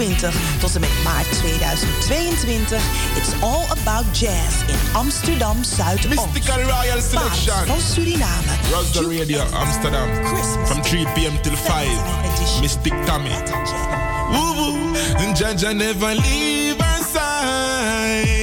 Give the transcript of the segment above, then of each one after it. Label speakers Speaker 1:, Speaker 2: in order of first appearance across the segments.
Speaker 1: 20 tot en met maart 2022. It's all about jazz in Amsterdam Zuidoost.
Speaker 2: Mystical Royal Selection.
Speaker 1: Van Suriname.
Speaker 2: Radio Amsterdam. Christmas. From 3 p.m. till 5. Mystic Tommy. Woo woo. And Jaja never leave our side.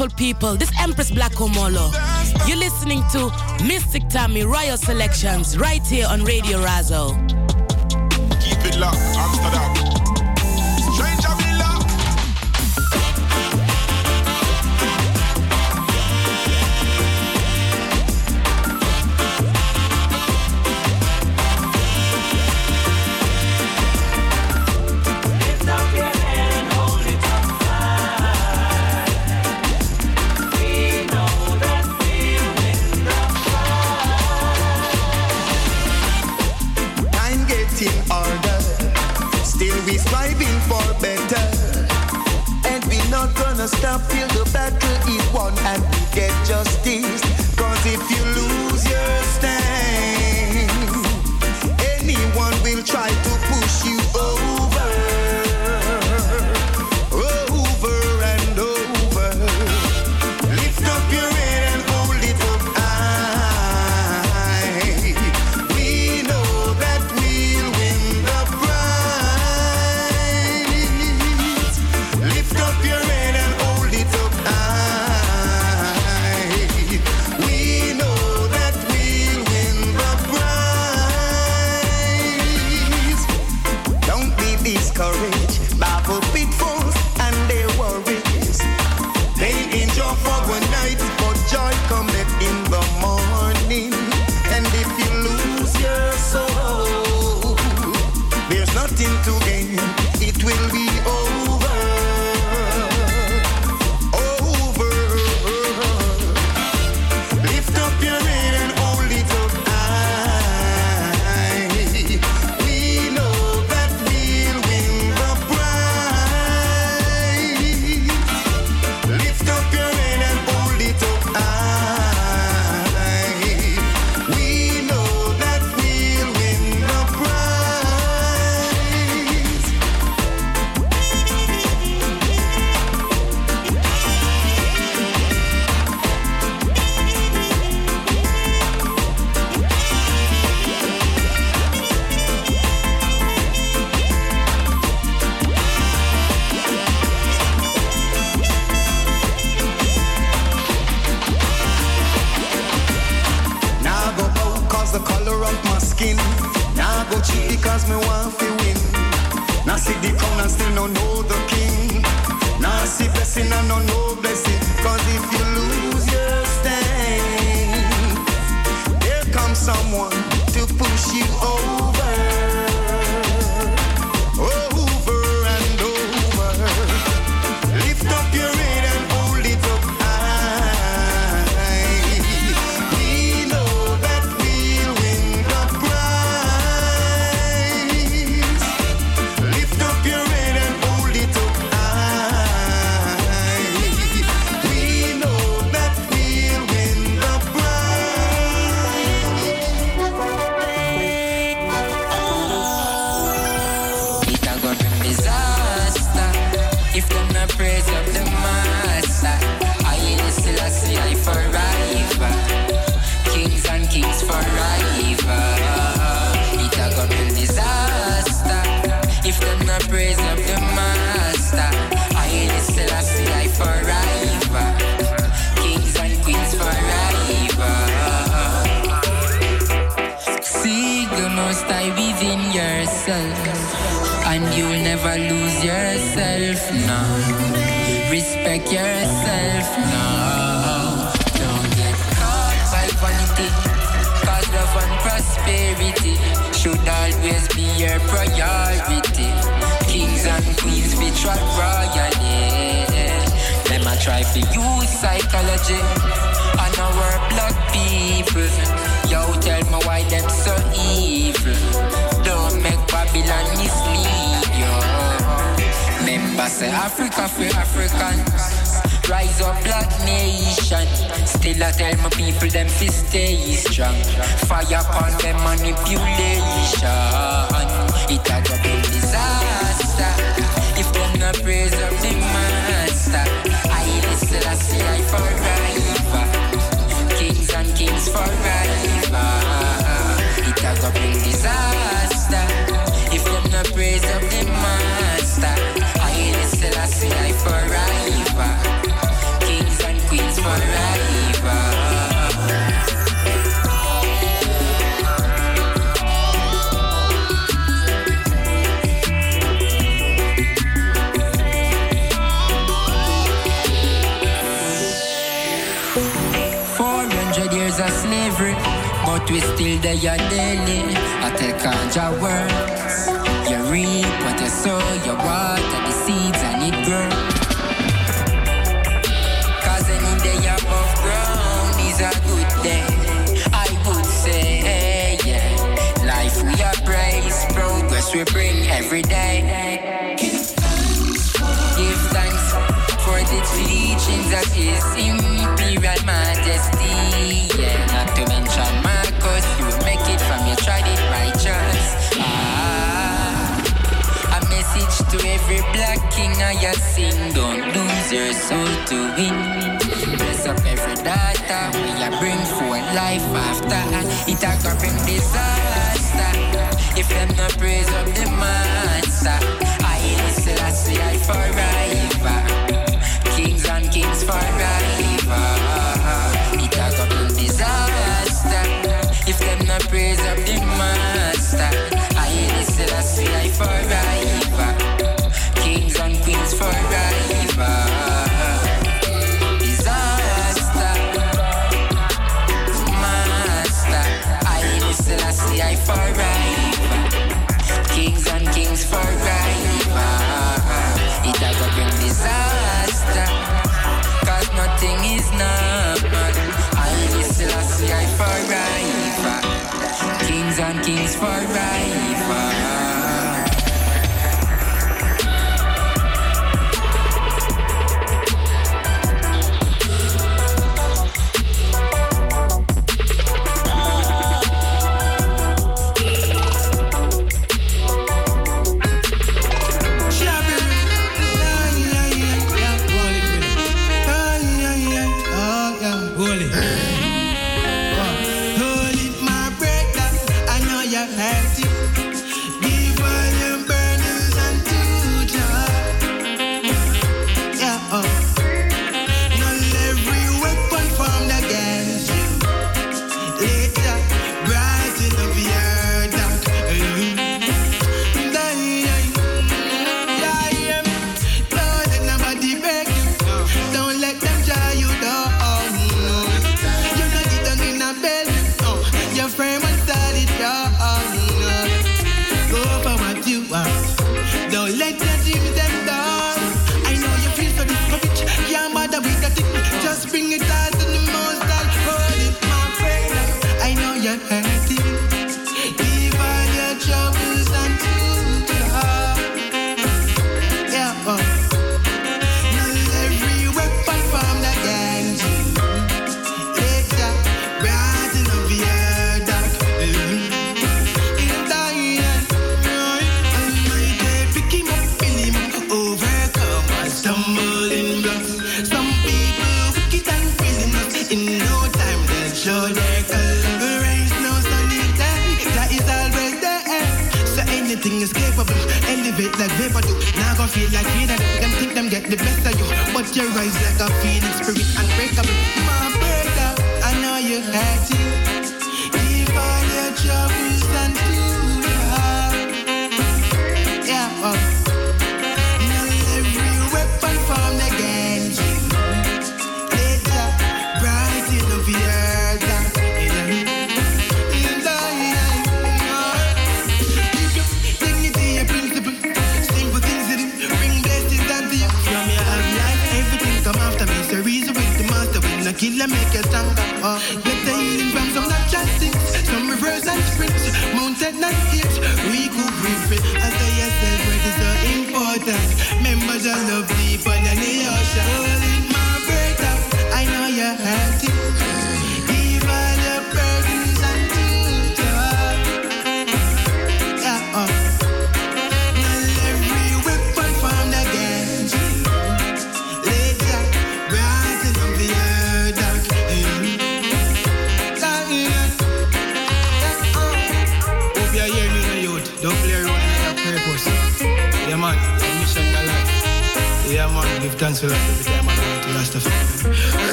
Speaker 3: beautiful people. This Empress Black Omolo. You're listening to Mystic Tammy Royal Selections right here on Radio Razzle.
Speaker 2: Keep it locked.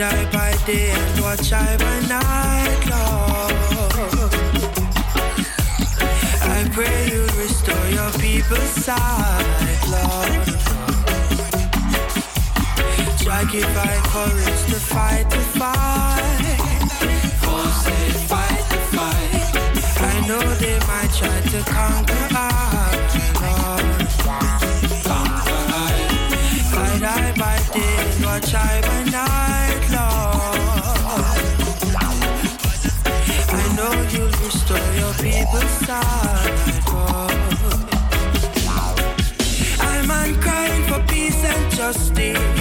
Speaker 4: die by
Speaker 5: day and
Speaker 6: watch I by night, Lord. I pray you restore your people's sight, Lord. Try give I courage to fight the fight. Forces fight the fight. I know they might try to conquer I, Lord. Conquer I. Fight I by day and watch I by justice.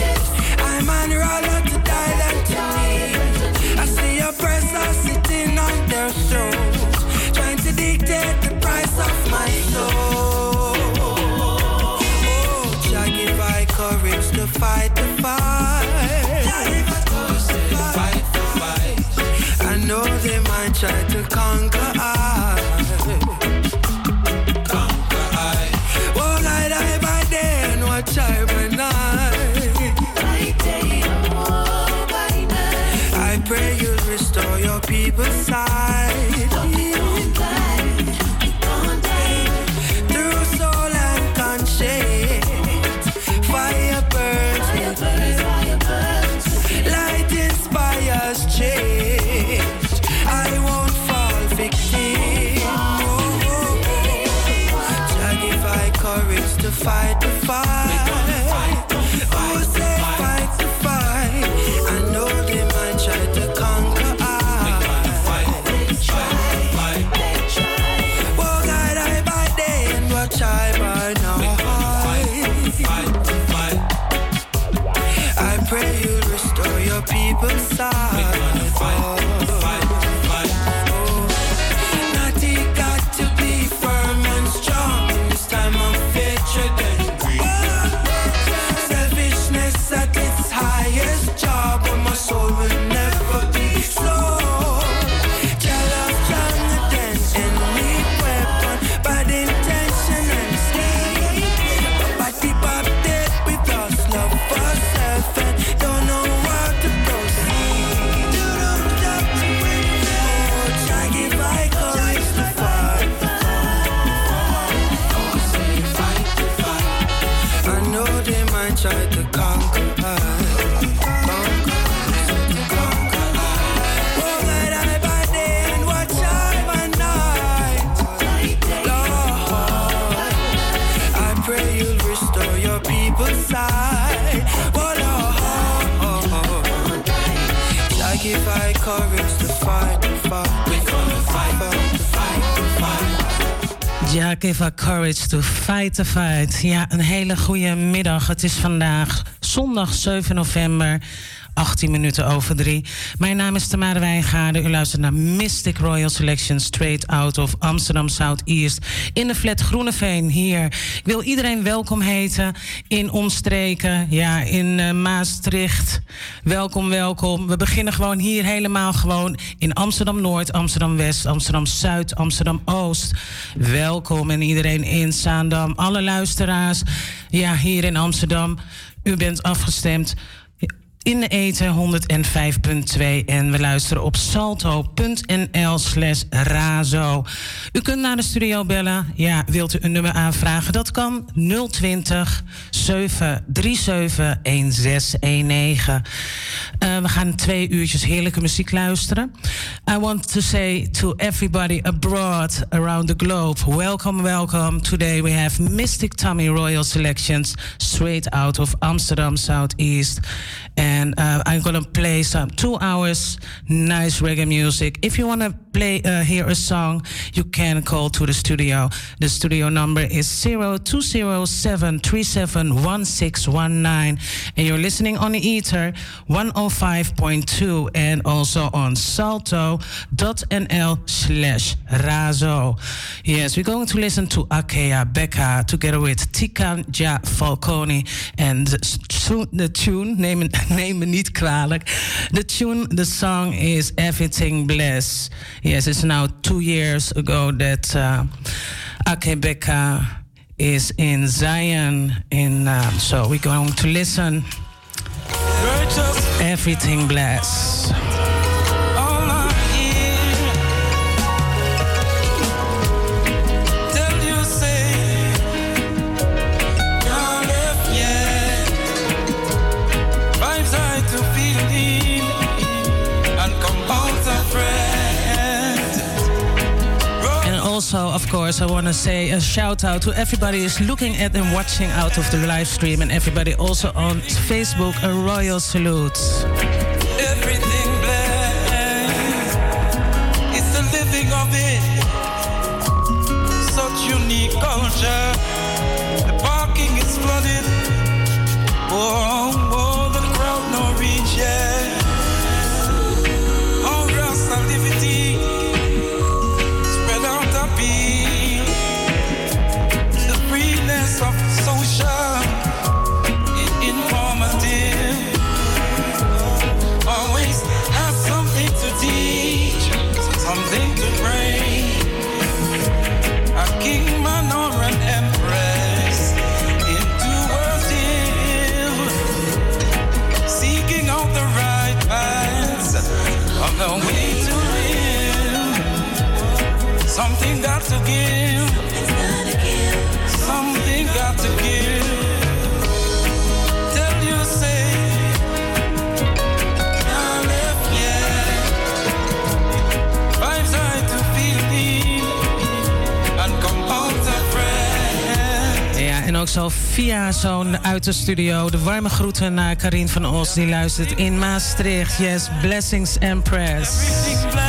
Speaker 7: Ja, give her courage to fight the fight. Ja, een hele goede middag. Het is vandaag zondag 7 november. 18 minuten over 3. Mijn naam is Tamara Wijngaarden. U luistert naar Mystic Royal Selection straight out of Amsterdam Southeast in de flat Groeneveen hier. Ik wil iedereen welkom heten in omstreken, ja, in eh, Maastricht. Welkom, welkom. We beginnen gewoon hier helemaal gewoon in Amsterdam Noord, Amsterdam West, Amsterdam Zuid, Amsterdam Oost. Welkom en iedereen in Zaandam, alle luisteraars, ja, hier in Amsterdam. U bent afgestemd in de eten 105.2 en we luisteren op salto.nl slash razo. U kunt naar de studio bellen. Ja, wilt u een nummer aanvragen? Dat kan 020 737 1619. Uh, we gaan twee uurtjes heerlijke muziek luisteren. I want to say to everybody abroad around the globe, welcome, welcome. Today we have Mystic Tommy Royal Selections straight out of Amsterdam Southeast. And uh, I'm gonna play some two hours nice reggae music. If you wanna play uh, hear a song, you can call to the studio. The studio number is 0207371619. And you're listening on the ether 105.2 and also on salto.nl slash razo. Yes, we're going to listen to Akea Becca together with Tikan Ja Falcone and the tune, name, name me niet kwalijk. The tune, the song is Everything Bless. Yes, it's now two years ago that uh, Ake Becca is in Zion. In, uh, so we're going to listen. Everything Bless. Also, of course, I want to say a shout out to everybody who's looking at and watching out of the live stream, and everybody also on Facebook. A royal salute.
Speaker 8: Everything. It's the living of it. Such unique culture. Got to give, something got to give. Tell you, say. And.
Speaker 7: Ja, en ook zo via zo'n uit de studio. De warme groeten naar Karin van Os, die luistert in Maastricht. Yes, blessings Empress.
Speaker 8: Everything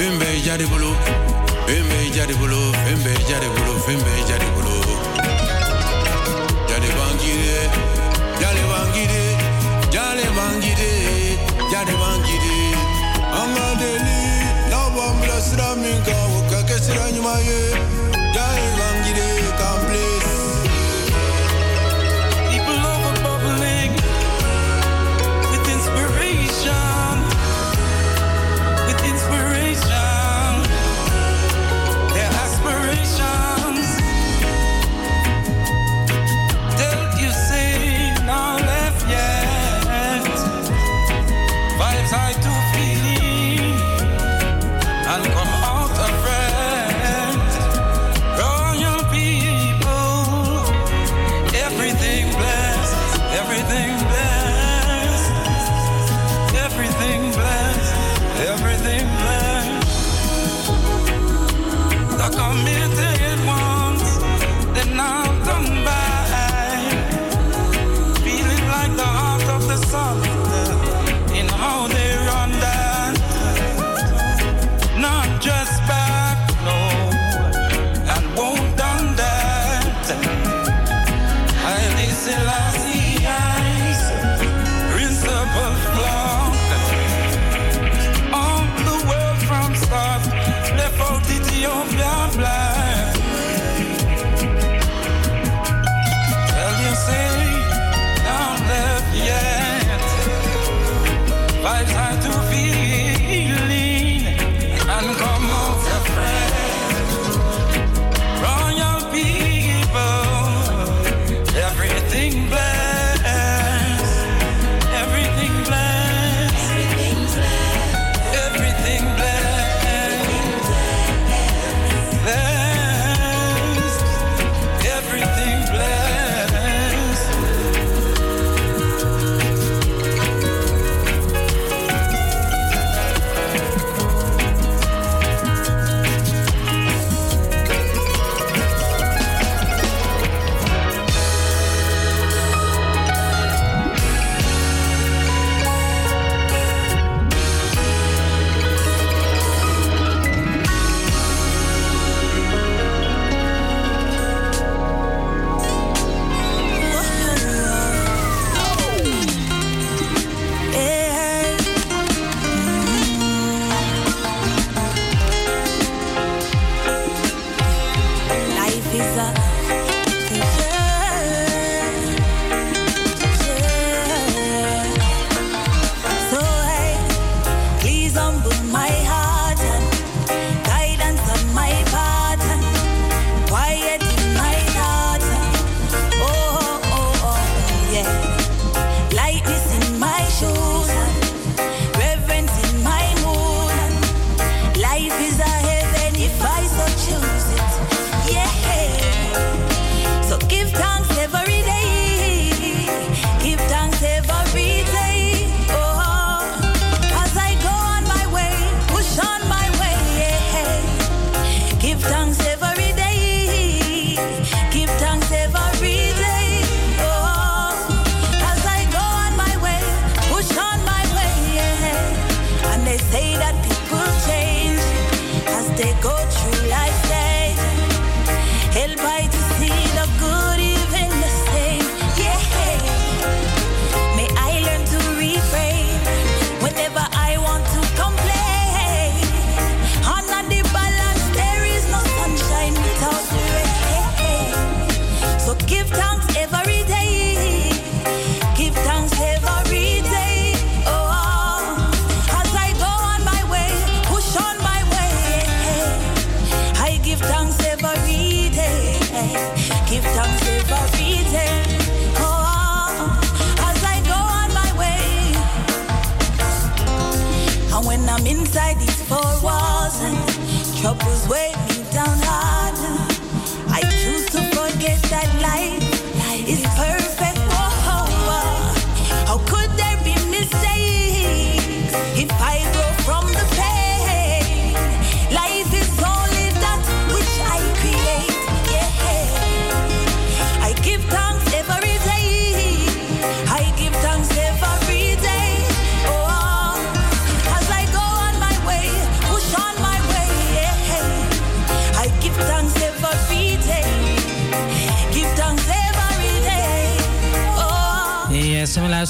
Speaker 9: dauka. Vembe je jadi bulu, vembe je jadi bulu, vembe je jadi bulu, vembe je jadi bulu. Jadi bang guide, jadi bang guide, jadi bang guide, jadi bang guide. Anga deli, na bambla sera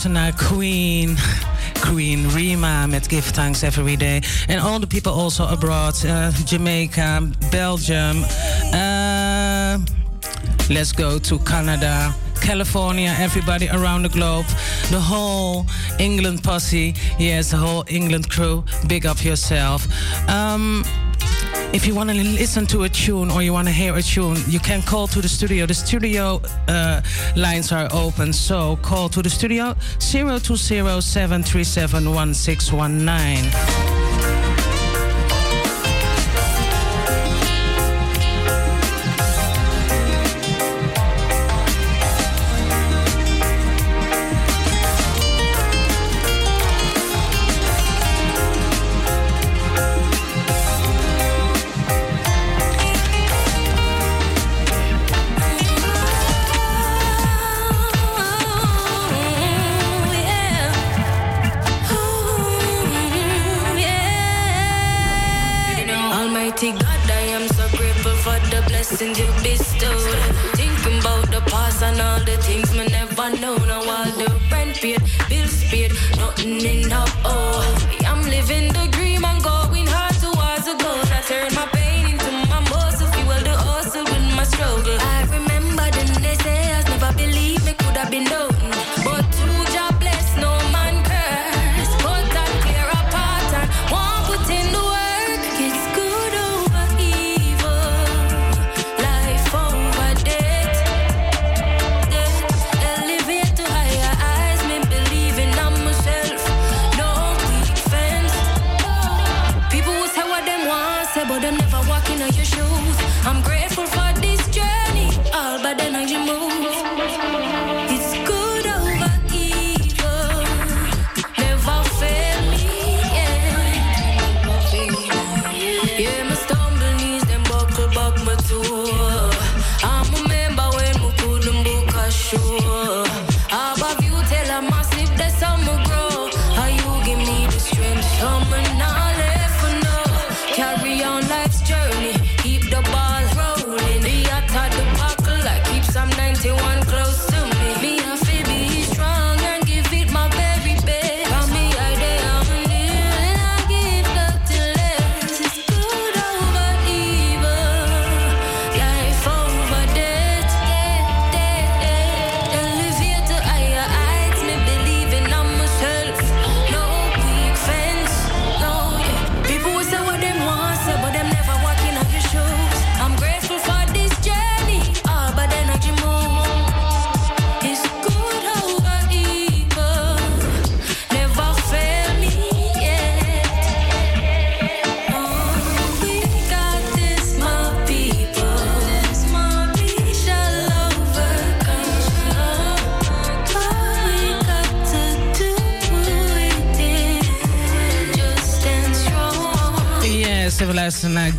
Speaker 9: minka,
Speaker 7: naar Queen.
Speaker 10: Queen Rima met Give Thanks Every Day. And all the people also abroad, uh, Jamaica, Belgium. Uh, let's go to Canada. California, everybody around the globe, the whole England posse, yes, the whole England crew. Big up yourself. Um, if you want to listen to a tune or you want to hear a tune, you can call to the studio. The studio uh, lines are open, so call to the studio 020 737 1619.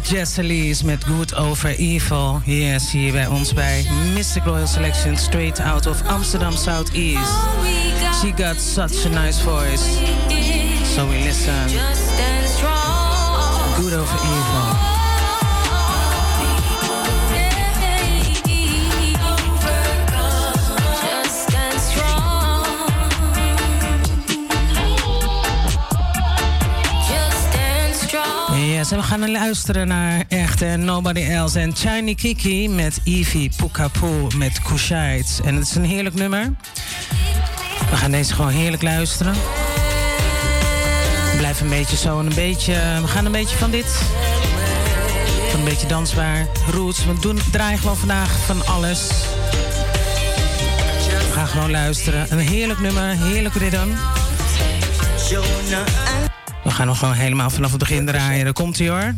Speaker 10: Jesselys met Good Over Evil. Yes, hier bij ons bij Mystic Royal Selection, straight out of Amsterdam Southeast. She got such a nice voice. So we listen. Good Over Evil. En we gaan luisteren naar echt Nobody Else. En Chiny Kiki met Evie Pukapu met Kushites. En het is een heerlijk nummer. We gaan deze gewoon heerlijk luisteren. Blijf een beetje zo en een beetje... We gaan een beetje van dit. Van een beetje dansbaar. Roots. We doen, draaien gewoon vandaag van alles. We gaan gewoon luisteren. Een heerlijk nummer. Heerlijk rhythm. We gaan nog gewoon helemaal vanaf het begin draaien. Daar komt hij hoor.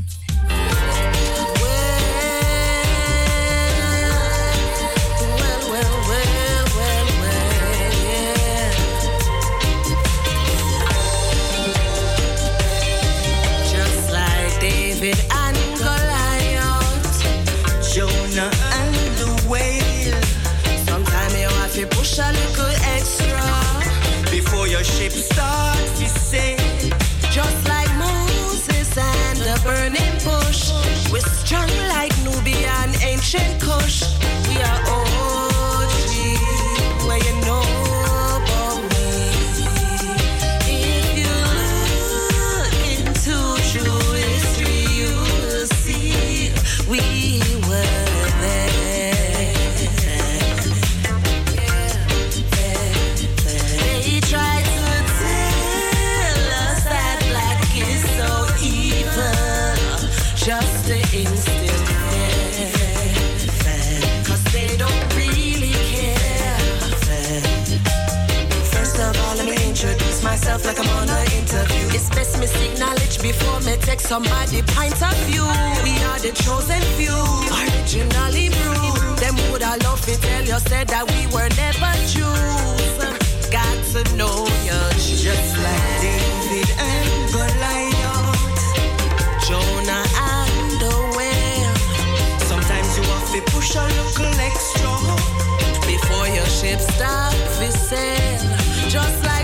Speaker 11: Myself like I'm on an interview. It's best me seek knowledge before me take somebody point of view. We are the chosen few, originally brewed. Them would I love to tell you said that we were never Jews. Got to know you just like David and Goliath, Jonah and the whale. Sometimes you have to push a little extra before your ship start to sail. Just like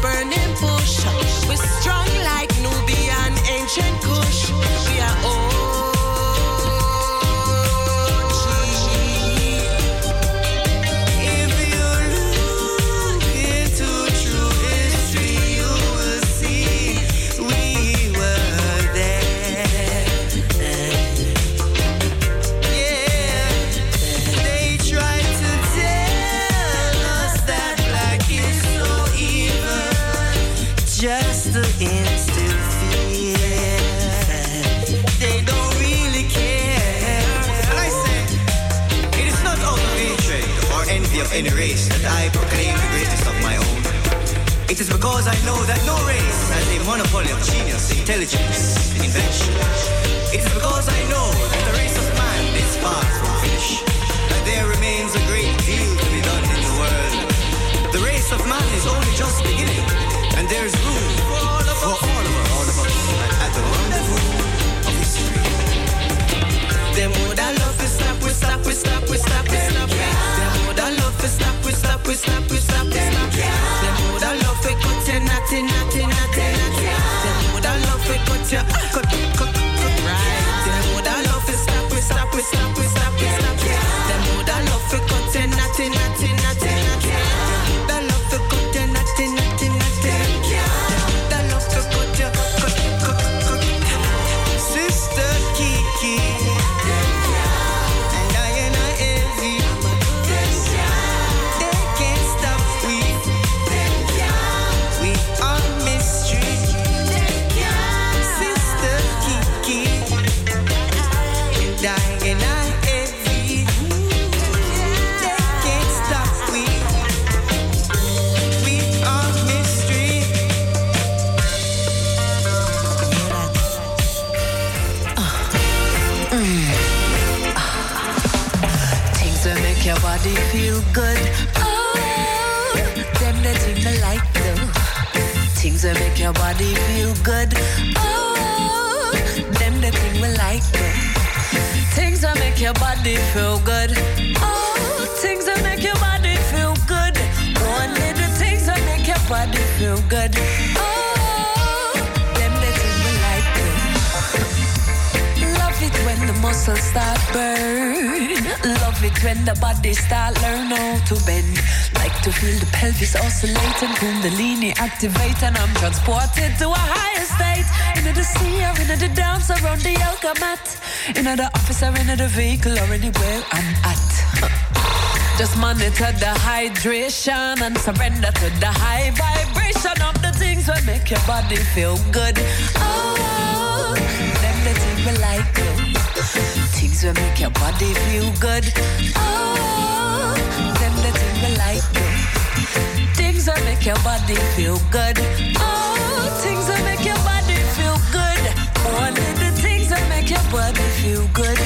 Speaker 11: burning bush, we're strong like vehicle or anywhere I'm at. Just monitor the hydration and surrender to the high vibration of the things that make your body feel good. Oh, them the things we like. Things that make your body feel good. Oh, them the things we like. Things that make your body feel good. Oh, things that make your body feel good. Only the things that make your body feel good.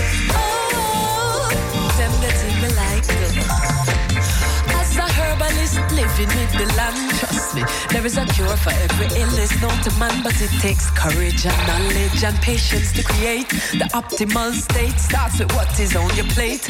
Speaker 11: Herbalist living with the land, trust me, there is a cure for every illness known to man, but it takes courage and knowledge and patience to create the optimal state. Starts with what is on your plate.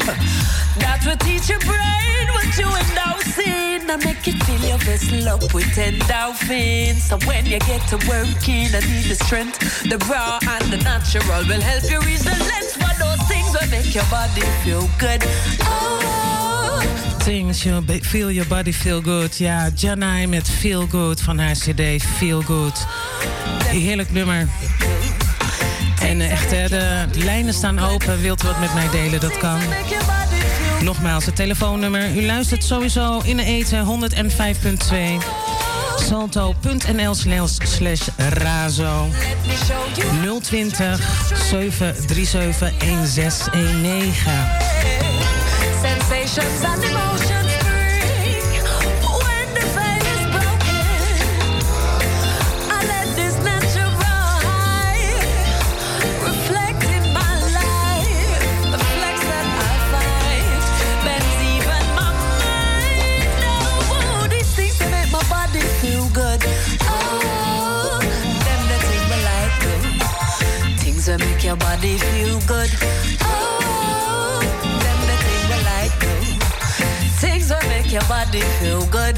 Speaker 11: That will teach your brain what you endorse in and make it fill your vessel up with endorphins. So when you get to working and need the strength, the raw and the natural will help you reach the length for those things will make your body feel good. Oh.
Speaker 7: Things, you Feel Your Body Feel Good. Ja, Janai met Feel Good van haar CD Feel Good. Heerlijk nummer.
Speaker 12: En eh, echt, de lijnen staan open. Wilt u wat met mij delen? Dat kan. Nogmaals, het telefoonnummer. U luistert sowieso in de eten 105.2 salto.nl slash razo 020 737 1619
Speaker 11: and emotions spring when the is broken. I let this natural high reflect in my life the flex that I find even. Oh, these things that make my body feel good. Oh, them. Things that make your body feel good. your body feel good.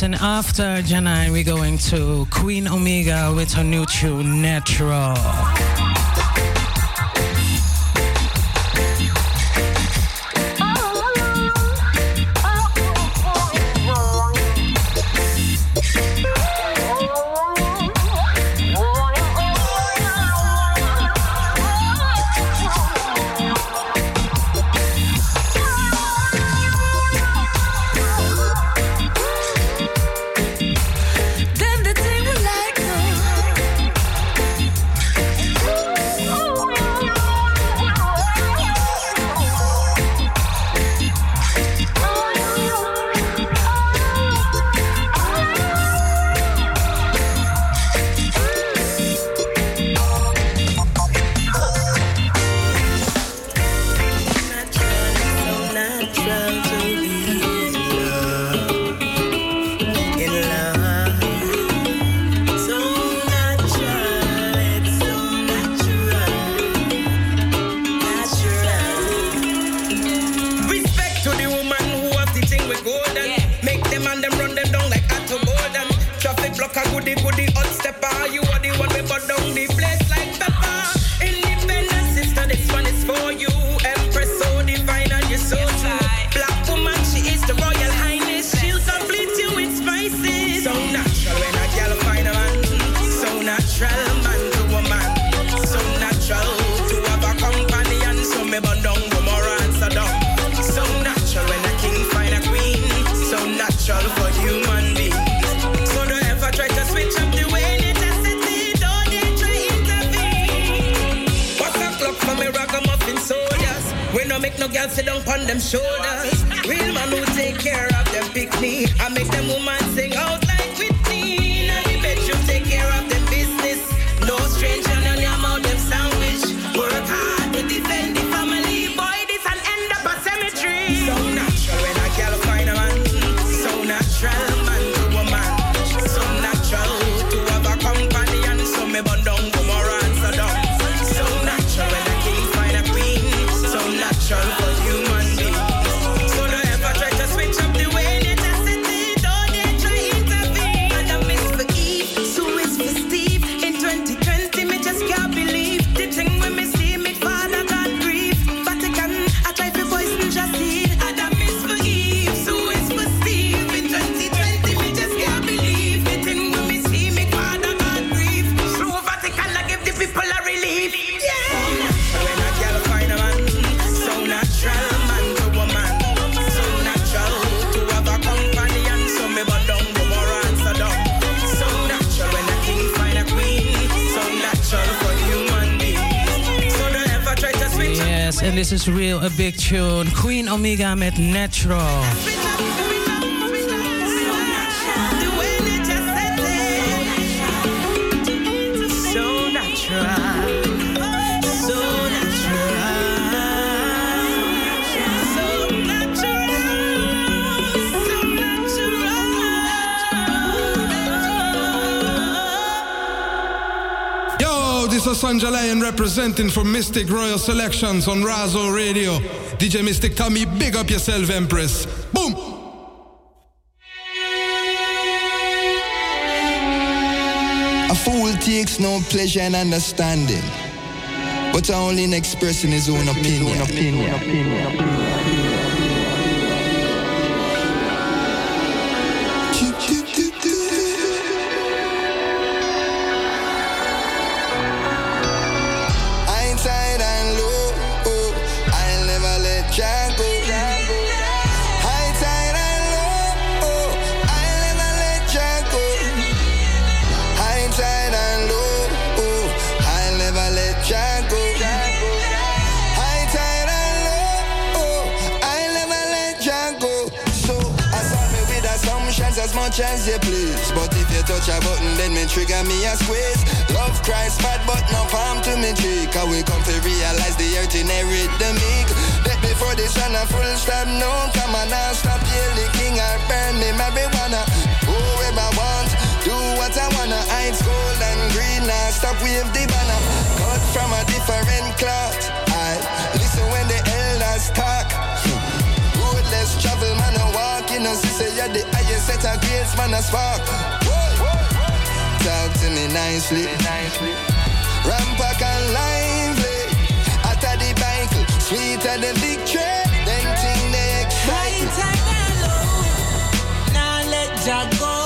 Speaker 12: And after Janine, we're going to Queen Omega with her new tune, Natural. big tune. Queen Omega met Natural.
Speaker 13: is Asanja representing for Mystic Royal Selections on Razo Radio. DJ Mystic Tommy, big up yourself, Empress. Boom!
Speaker 14: A fool takes no pleasure in understanding, but only in expressing his own opinion. opinion. opinion. opinion.
Speaker 15: as you please. But if you touch a button, then me trigger me a squeeze. Love cries fat, but no palm to me cheek. I will come to realize the earth inherit the meek. Death before the sun, a full stop, no come on, i stop stop you king or burn me marijuana. Go where I want, do what I wanna. I gold and green, now stop wave the banner. Cut from a different cloth. I listen when the elders talk finance, she say you're the highest set of grades, man, a spark. Talk to me nicely. Rampack and lively. After the bicycle, sweeter than big tray. Then thing they excite. Right, Now
Speaker 16: let ya go.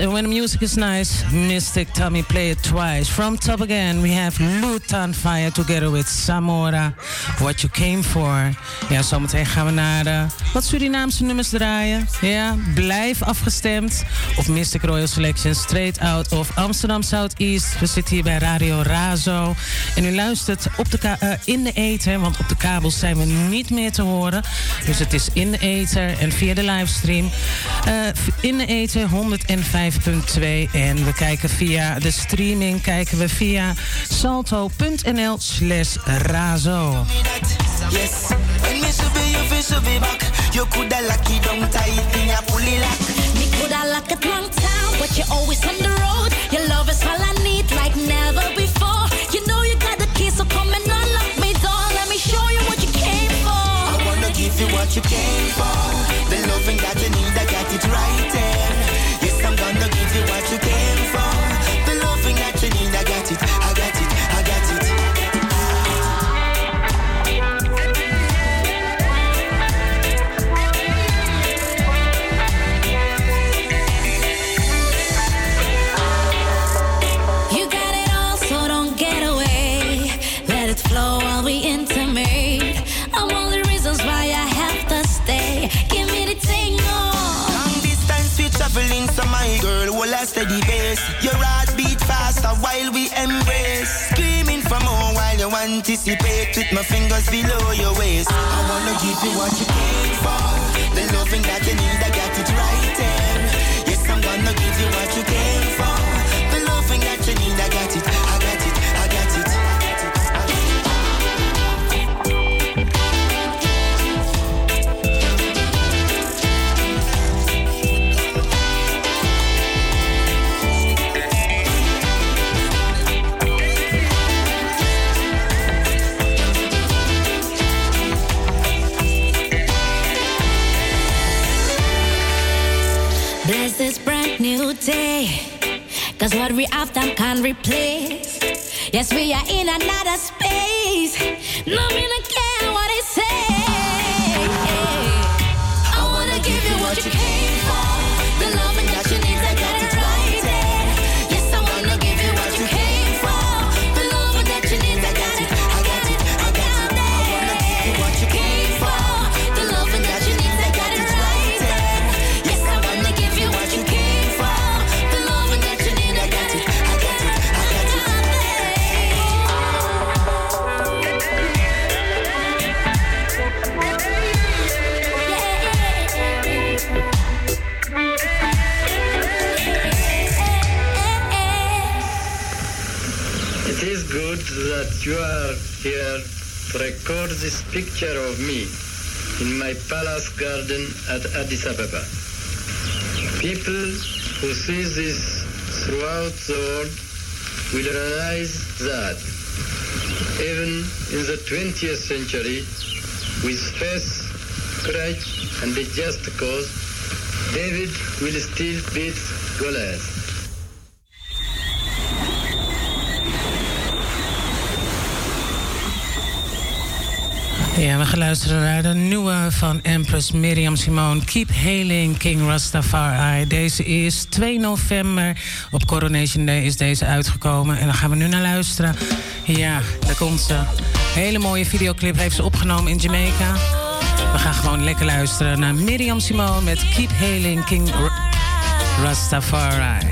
Speaker 16: And
Speaker 17: when
Speaker 18: the
Speaker 7: music is nice, Mystic Tommy play it twice. From top again, we have Lutan Fire together with Samora, What You Came For. Ja, zometeen gaan we naar uh, wat Surinaamse nummers draaien. Ja, blijf afgestemd op Mystic Royal Selection, straight out of Amsterdam Southeast. We zitten hier bij Radio Razo. En u luistert op de uh, in de ether, want op de kabels zijn we niet meer te horen. Dus het is in de ether en via de livestream. Uh, in de ether 100 en 5.2. En we kijken via de streaming, kijken we via salto.nl slash razo. Yes. It long time, but you're always on the road. Your love is all I need, like never before. You know you got the keys, so come and unlock me. Let me show you what you came for. I wanna give you what you came for. You what you
Speaker 19: at Addis Ababa. People who see this throughout the world will realize that even in the 20th century, with faith, courage, and a just cause, David will still beat Goliath.
Speaker 7: Ja, we gaan luisteren naar de nieuwe van Empress Miriam Simone. Keep Hailing King Rastafari. Deze is 2 november. Op Coronation Day is deze uitgekomen. En dan gaan we nu naar luisteren. Ja, daar komt ze. Hele mooie videoclip heeft ze opgenomen in Jamaica. We gaan gewoon lekker luisteren naar Miriam Simone met Keep Hailing King Ra- Rastafari.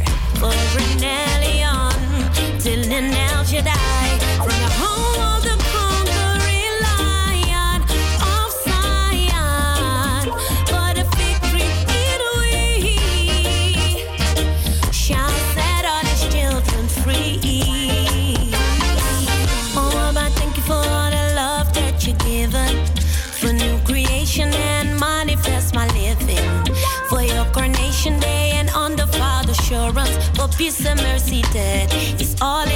Speaker 20: Peace and mercy that is all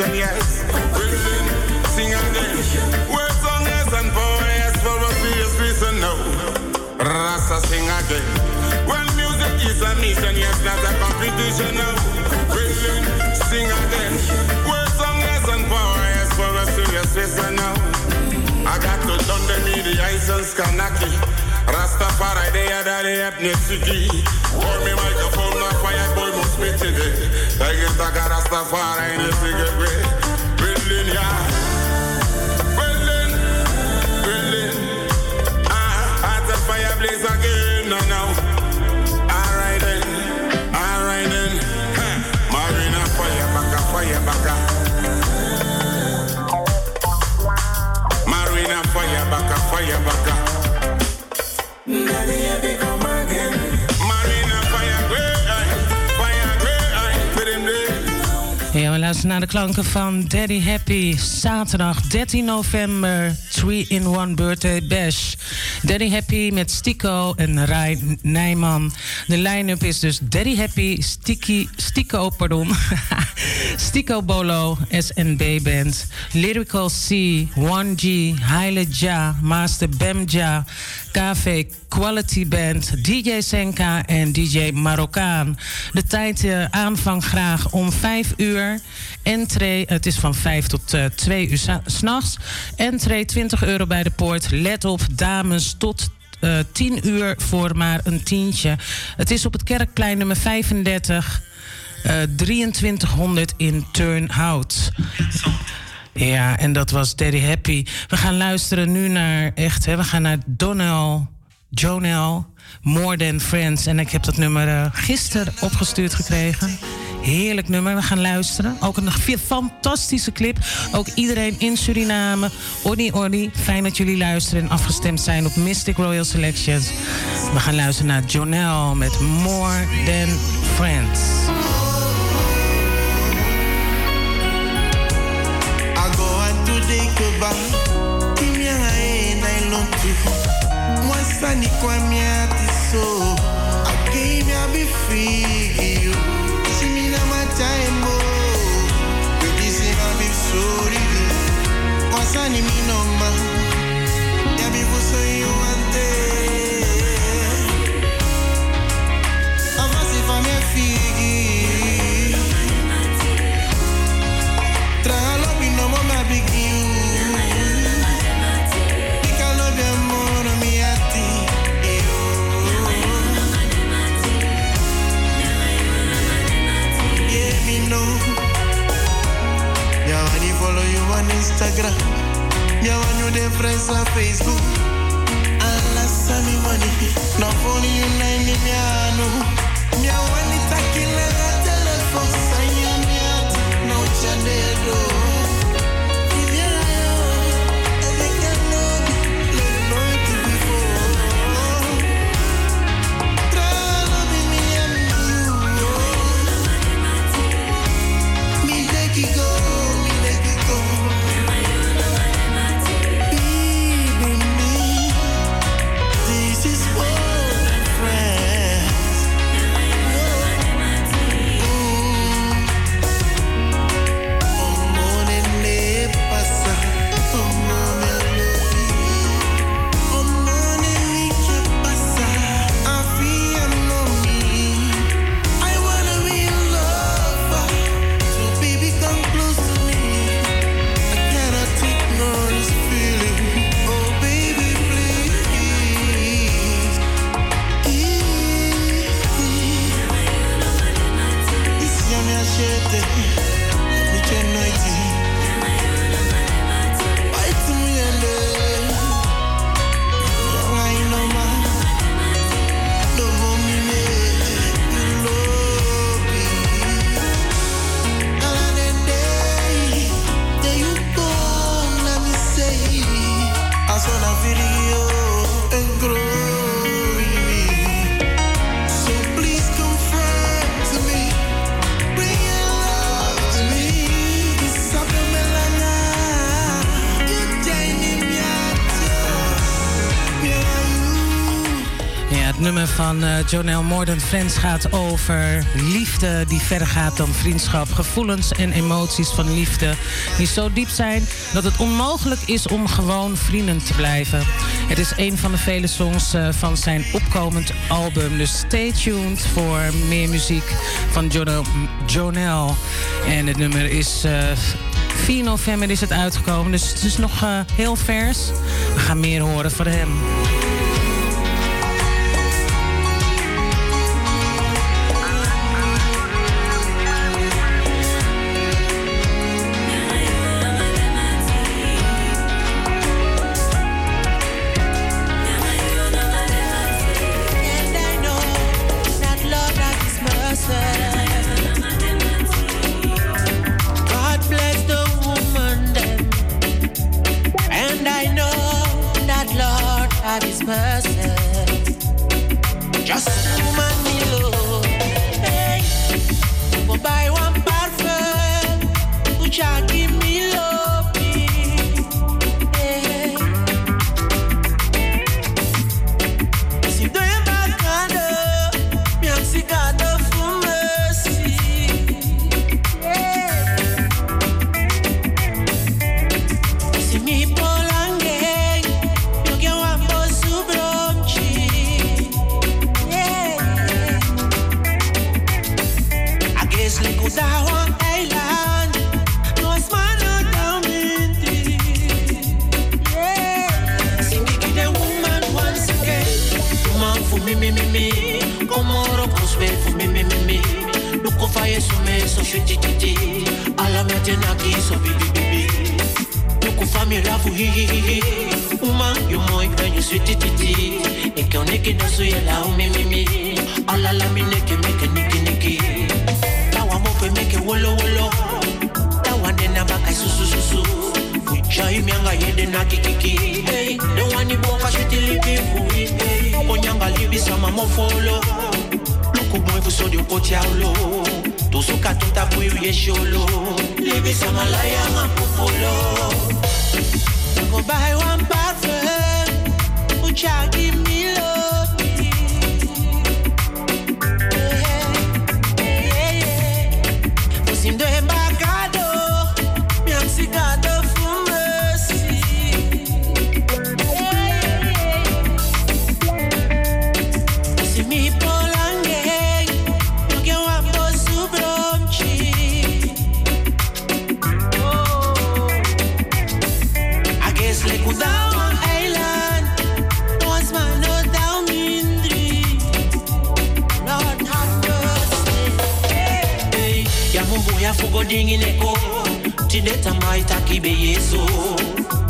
Speaker 2: competition, yes. Really, sing again. Word song, yes, and power, yes, for a serious reason, no. Rasta sing again. When music is a mission, yes, not a competition, no. Really, sing again. Word song, yes, and power, yes, for a serious reason, no. I got to in the ice and Skanaki. Rastafari, they are the ethnicity. Hold me microphone, not fire, be today. I get a in the cigarette. Berlin, yeah. Berlin, Berlin. Ah, heart of fire blaze again. Alright then, alright then. Marina fire, baka, fire, fire.
Speaker 7: Naar de klanken van Daddy Happy. Zaterdag 13 november, 3-in-1 Birthday Bash. Daddy Happy met Stico en Rai Nijman. De line-up is dus Daddy Happy, Sticky, Stico, pardon. Stico Bolo, SNB Band. Lyrical C, 1G, Haile Ja, Master Bem Ja, KV Quality Band, DJ Senka en DJ Marokkaan. De tijd eh, aanvang graag om 5 uur. Entree, het is van 5 tot uh, 2 uur s'nachts. Entree 20 euro bij de poort. Let op, dames tot uh, 10 uur voor maar een tientje. Het is op het Kerkplein nummer 35, uh, 2300 in Turnhout. Ja, en dat was Daddy Happy. We gaan luisteren nu naar echt, hè, we gaan naar Donnell, Jonel, More Than Friends. En ik heb dat nummer uh, gisteren opgestuurd gekregen. Heerlijk nummer, we gaan luisteren. Ook een fantastische clip. Ook iedereen in Suriname. Onni Onni, fijn dat jullie luisteren en afgestemd zijn op Mystic Royal Selections. We gaan luisteren naar Jonel met More Than Friends.
Speaker 16: Koba kimia e na ilontu mwasani kwa miati so akimia free you simina mataembo baby sina be sorry mwasani minoma ya Instagram. Me want you the friends on Facebook. Allah sami money. Not only you nine me anu. Me want it takila
Speaker 7: Jonel Morden Friends gaat over liefde die verder gaat dan vriendschap. Gevoelens en emoties van liefde die zo diep zijn dat het onmogelijk is om gewoon vrienden te blijven. Het is een van de vele songs uh, van zijn opkomend album. Dus stay tuned voor meer muziek van Jonel. Jonel. En het nummer is. Uh, 4 november is het uitgekomen, dus het is nog heel vers. We gaan meer horen van hem.
Speaker 21: come follow. Look up mwen fuso diyo koti awlo. Toso katuta fwe sholo. Lebe sa malaya man tideta maita kibe yeso.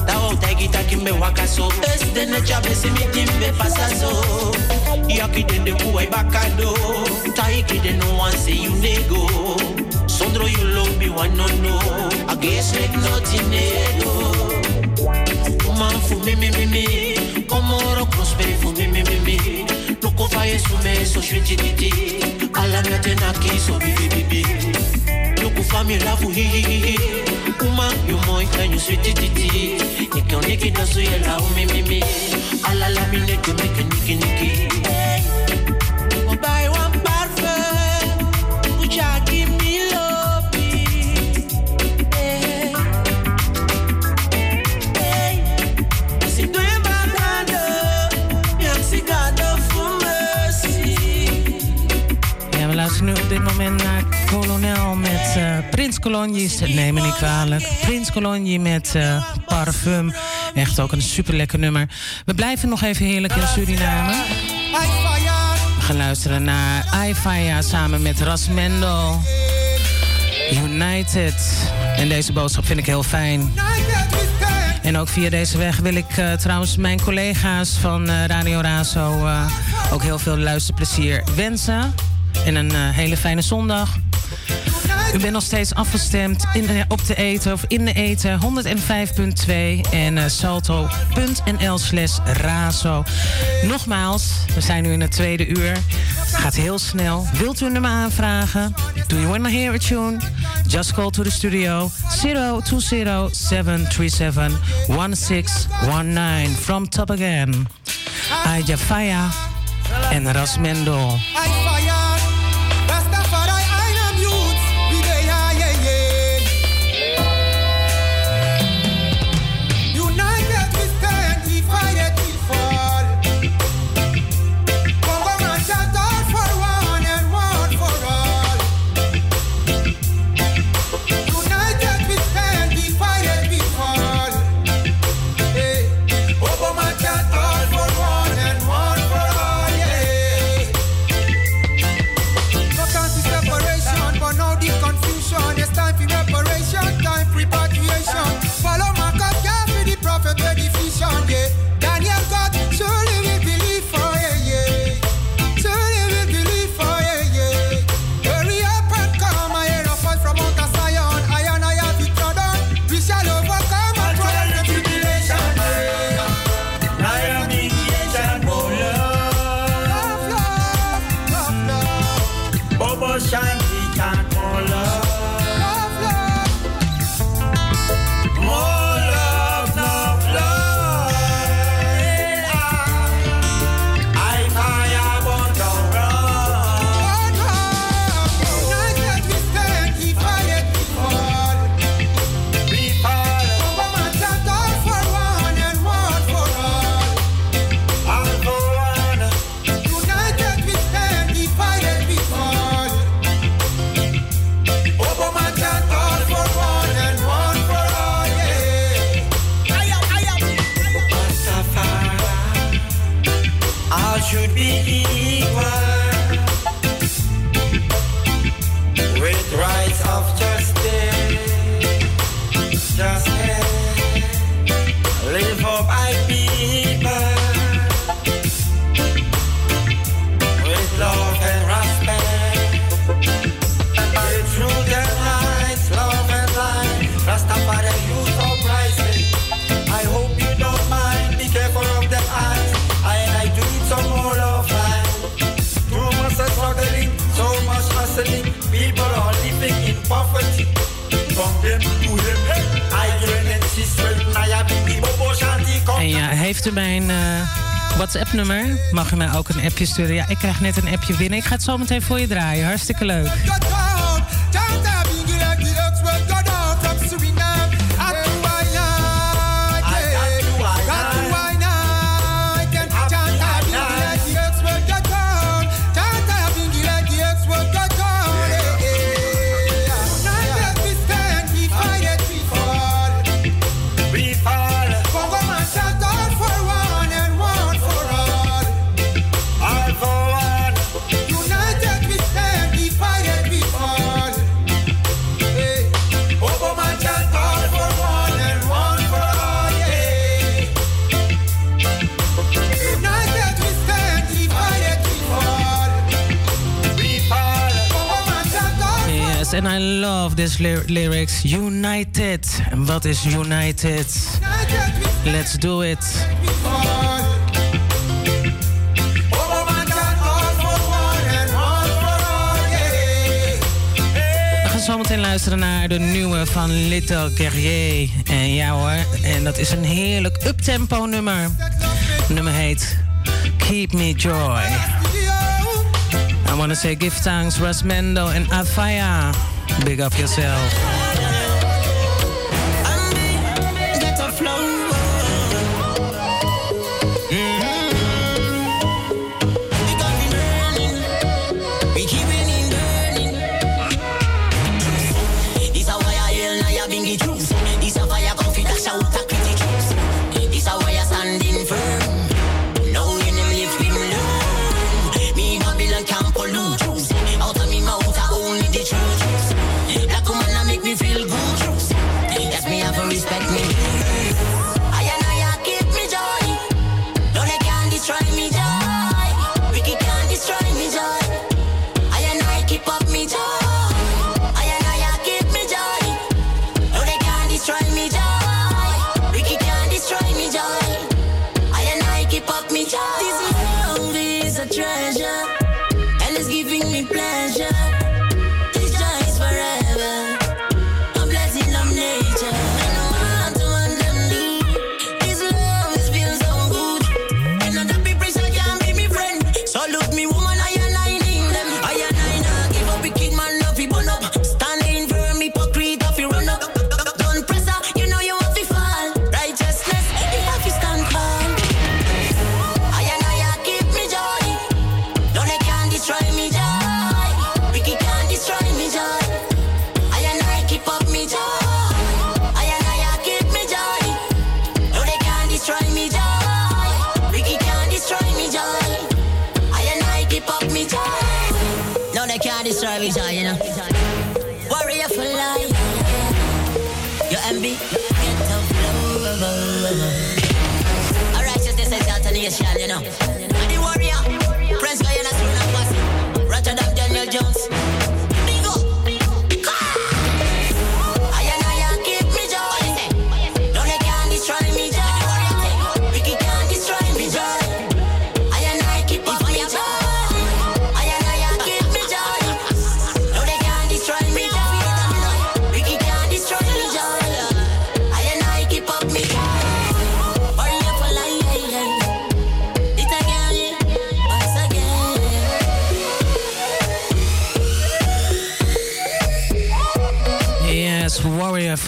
Speaker 21: Tawa utaki taki mbe wakaso, es dene chabe se mi timbe pasaso. Yaki dende kuwa bakado, taiki de no one say you nego. Sondro you love me one no no, I guess like nothing nego. Man fu mi mi mi mi, komoro prosperi fu mi mi mi mi. Loko faye su me so shwiti titi, ala mi atena ki so bi bi bi bi. Loko fa mi la fu hi hi hi hi. Uma you moi kan you sweetie titi. Niki on niki da su ye la u mi mi mi. Ala la mi niki niki
Speaker 7: Prins Colognies. Neem me niet kwalijk. Prins Colognie met eh, Parfum. Echt ook een super lekker nummer. We blijven nog even heerlijk in Suriname. We gaan luisteren naar Aifaya samen met Rasmendo. United. En deze boodschap vind ik heel fijn. En ook via deze weg wil ik eh, trouwens mijn collega's van eh, Radio Razo ook heel veel luisterplezier wensen. En een hele fijne zondag. U bent nog steeds afgestemd in op de eten of in de eten 105.2 en eh, salto.nl slash razo. Nogmaals, we zijn nu in het tweede uur. Gaat heel snel. Wilt u een nummer aanvragen? Do you want to hear a tune? Just call to the studio 020-737-1619 from Top Again. Aja Faya en Rasmendo. Mag je mij ook een appje sturen? Ja, ik krijg net een appje binnen. Ik ga het zo meteen voor je draaien. Hartstikke leuk. these lyrics. United. En wat is United? Let's do it. We gaan zometeen luisteren naar de nieuwe van Little Guerrier. En ja hoor, en dat is een heerlijk uptempo nummer. Het nummer heet Keep Me Joy. I wanna say give thanks Rasmendo en Afia. Big Up Yourself.
Speaker 22: Angel.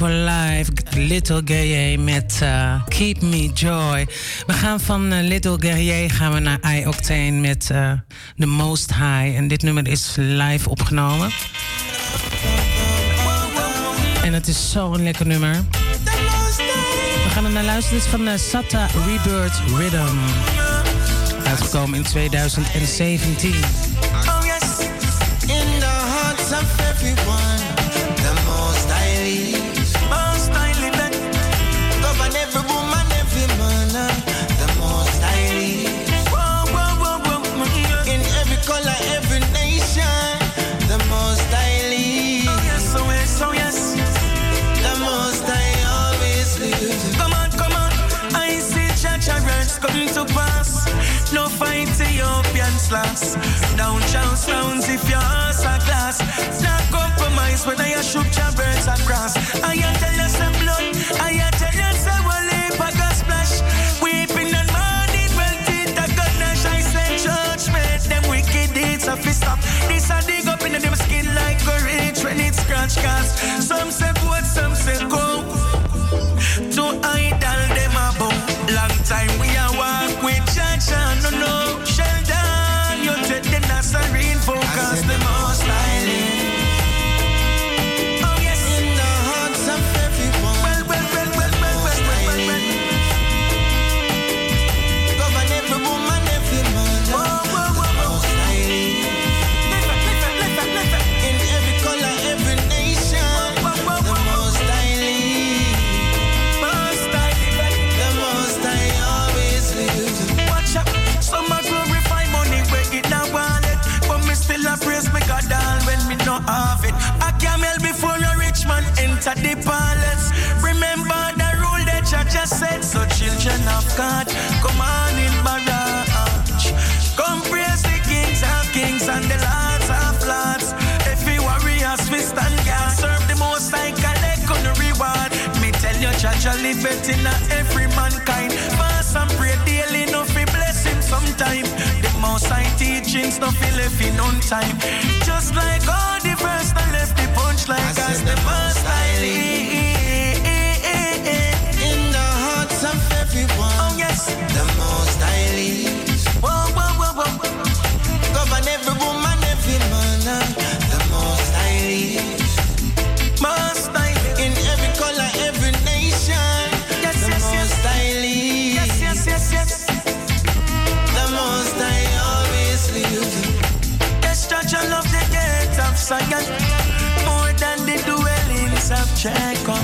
Speaker 22: for Life,
Speaker 7: Little Guerrier met uh, Keep Me Joy. We gaan van eh, Little Guerrier gaan we naar I Octane met eh, The Most High. En dit nummer is live opgenomen. En het is zo'n lekker nummer. We gaan er naar luisteren. Dit is van Sata Rebirth Rhythm. Uitgekomen in 2017.
Speaker 16: Last. Down chow sounds if your ass a glass. Not compromise whether you shoot your birds across. I tell you some blood. I tell you some wally gas splash. Weeping and mourning, melting the goodness. I say judgment. Them wicked deeds of fist up. This a dig up in them skin like a rich when it scratch cast. Some say Live it in every mankind. Fast and pray daily, no fi bless him sometime. The most high teachings, no fi left in on time. Just like all the first and left the punch like
Speaker 23: I
Speaker 16: as the most
Speaker 23: most. In the hearts of everyone.
Speaker 16: Oh yes.
Speaker 23: The most highly.
Speaker 16: Whoa, whoa, whoa, whoa.
Speaker 23: Govern every woman,
Speaker 16: Zion more than the dwellings of Jacob.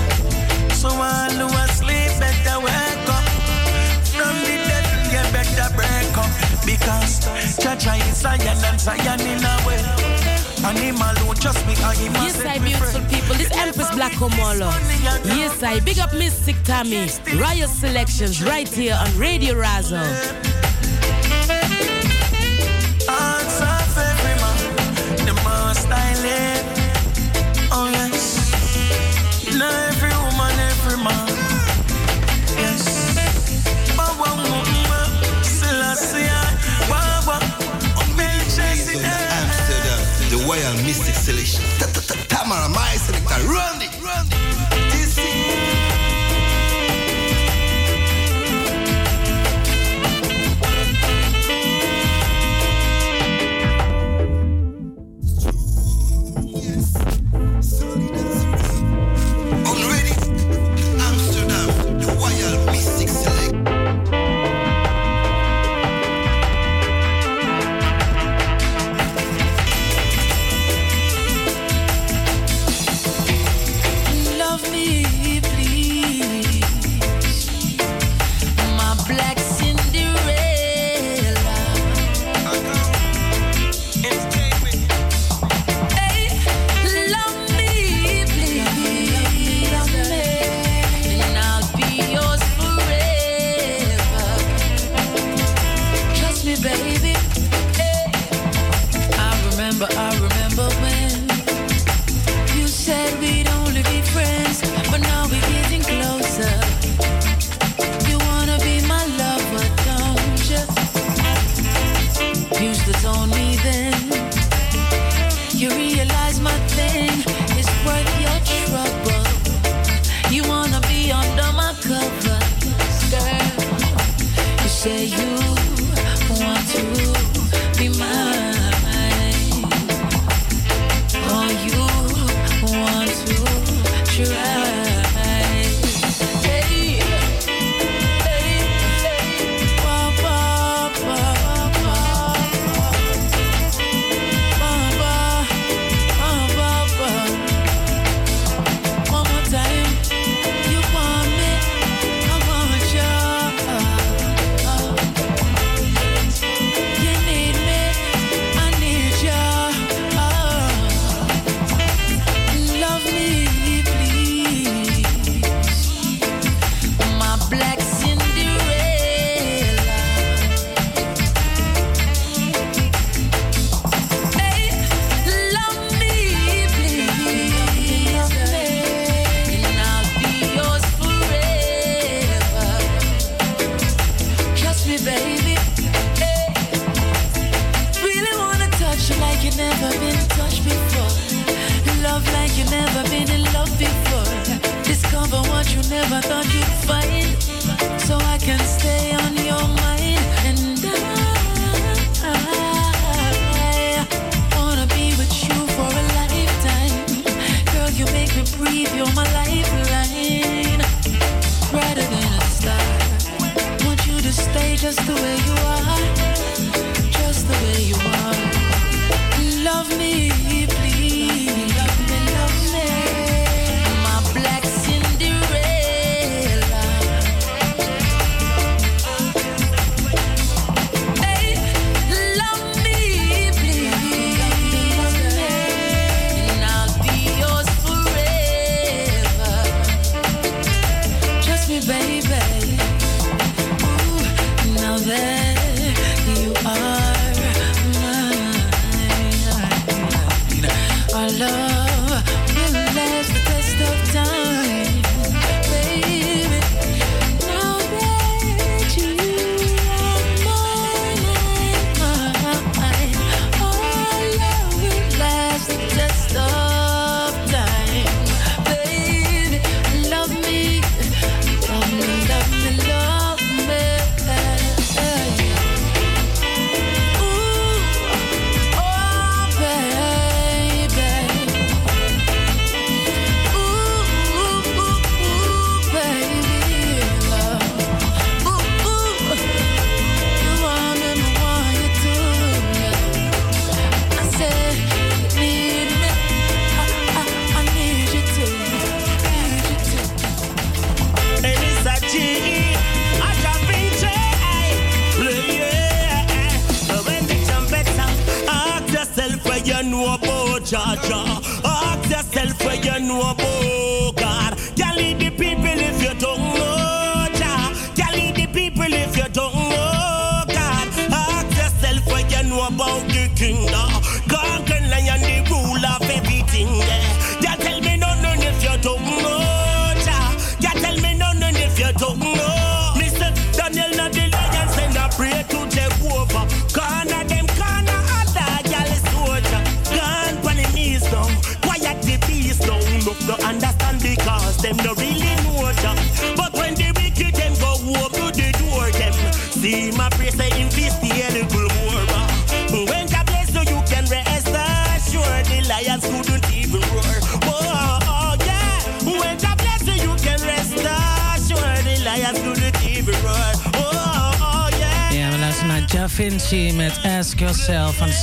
Speaker 16: So all who are asleep better wake up. From the dead, you better break up. Because Jah is Zion and Zion in a way. And him alone just me him
Speaker 11: Yes, I beautiful people. This Empress Black Omolo. Yes, I big up Mystic Tammy. Royal Selections right here on Radio Razzle.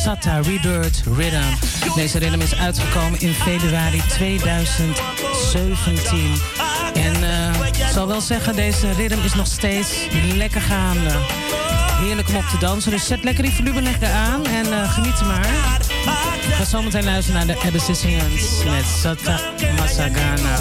Speaker 7: Sata Rebirth Rhythm. Deze rhythm is uitgekomen in februari 2017. En ik zal wel zeggen, deze rhythm is nog steeds lekker gaande. Heerlijk om op te dansen. Dus zet lekker die volume lekker aan en eh, geniet geniet maar. We gaan zometeen luisteren naar de Abyssinians met Sata Masagana.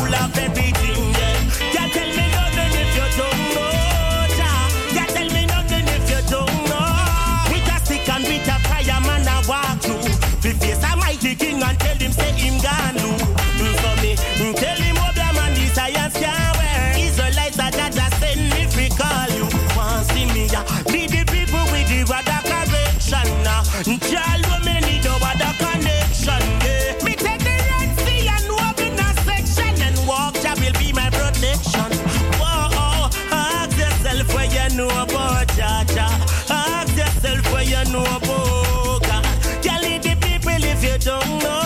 Speaker 21: don't know.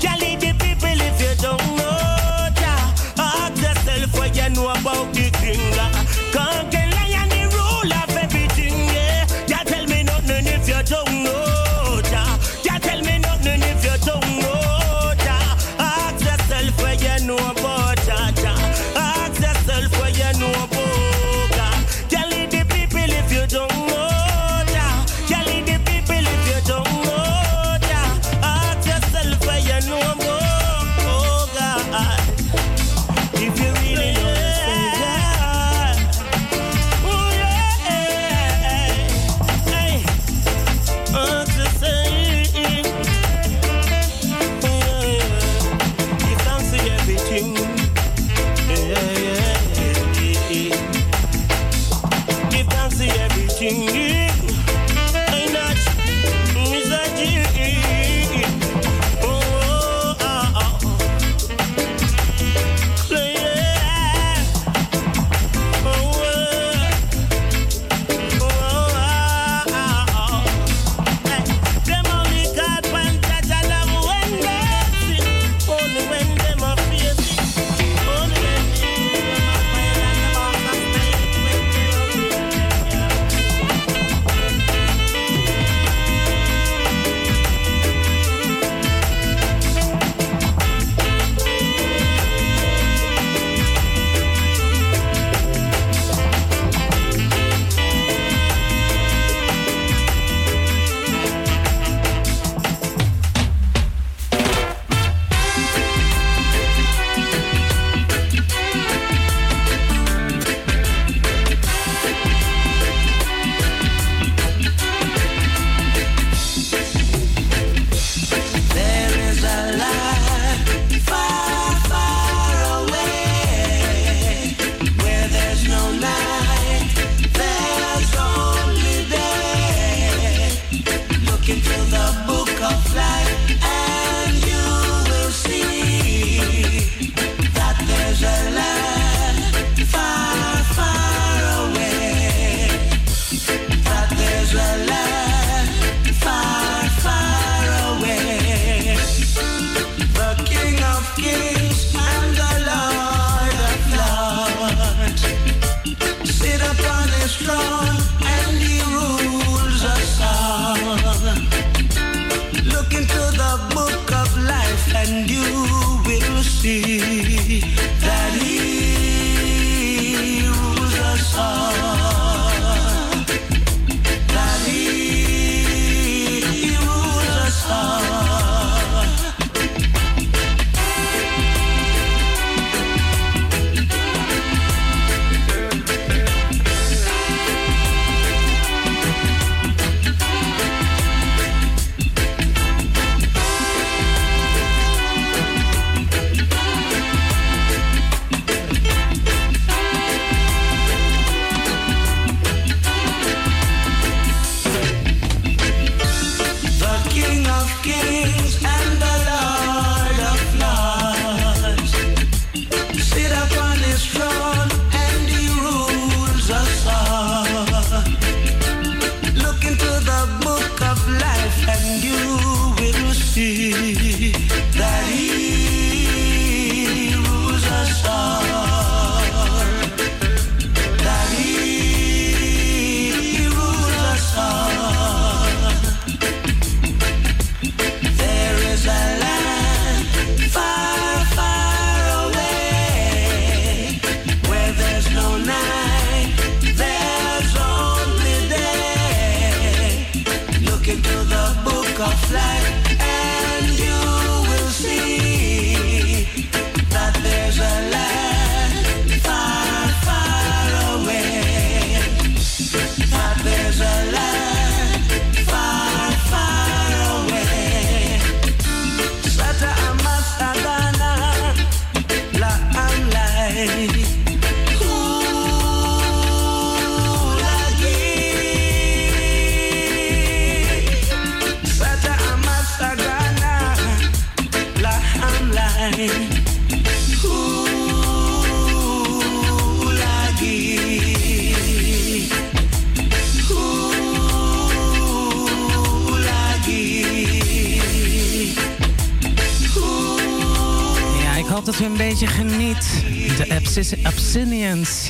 Speaker 21: Can't lead the people if you don't. Ask yourself you know about the thing.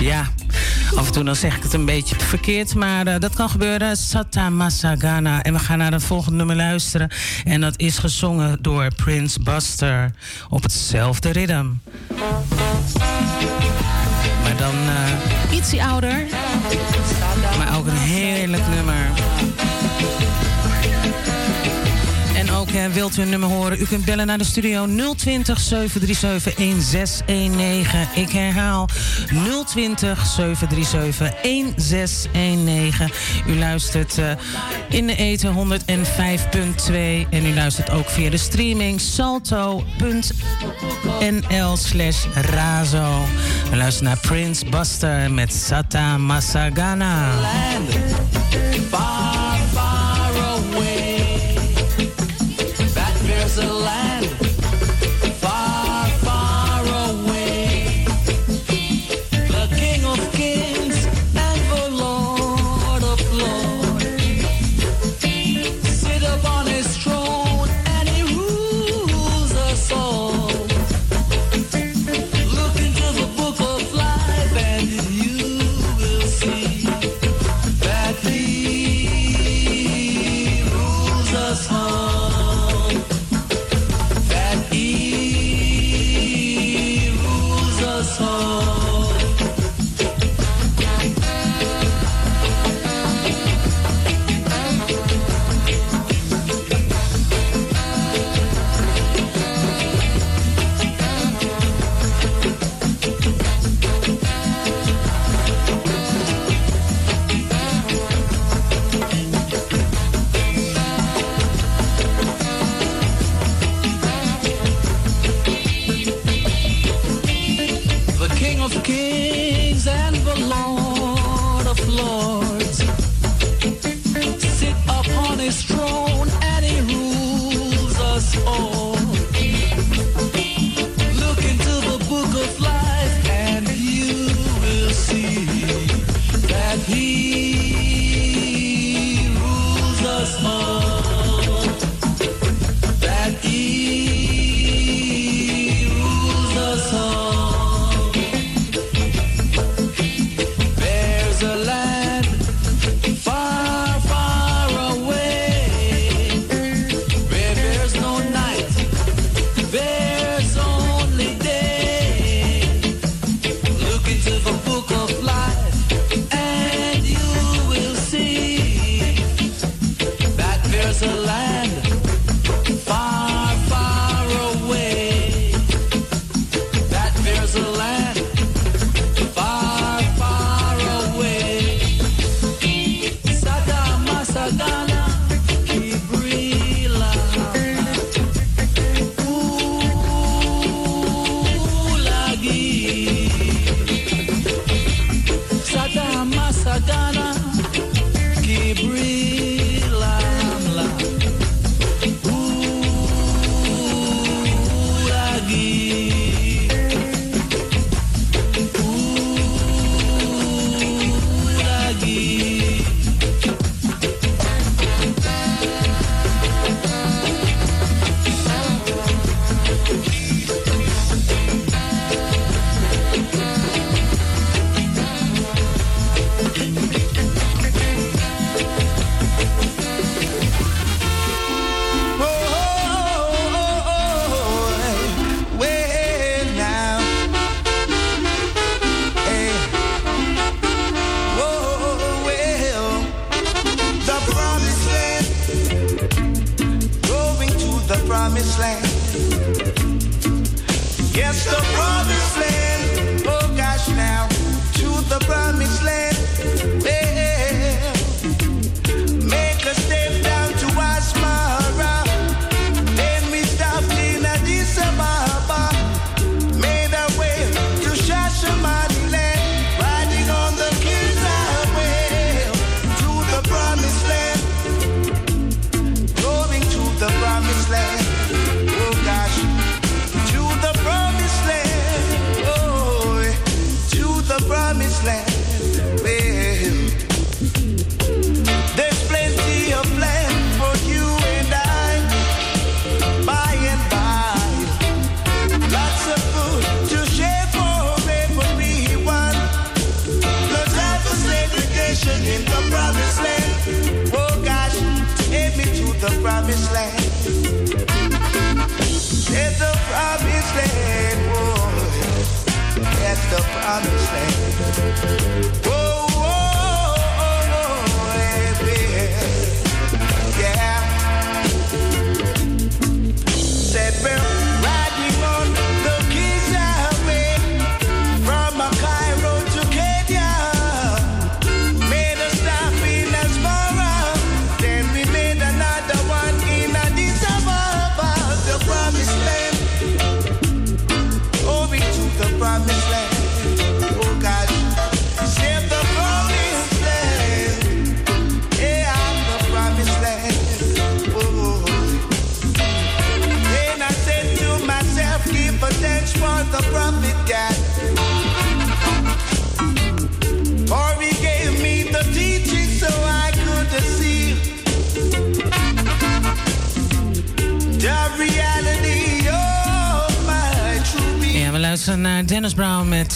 Speaker 7: Ja, af en toe dan zeg ik het een beetje verkeerd, maar uh, dat kan gebeuren. Sata Masagana. En we gaan naar het volgende nummer luisteren. En dat is gezongen door Prince Buster op hetzelfde ritme. Maar dan uh, ouder. Maar ook een heerlijk nummer. Ook hè, wilt u een nummer horen, u kunt bellen naar de studio 020 737 1619. Ik herhaal 020 737 1619. U luistert uh, in de eten 105.2 en u luistert ook via de streaming salto.nl slash razo. We luisteren naar Prince Buster met Sata Masagana.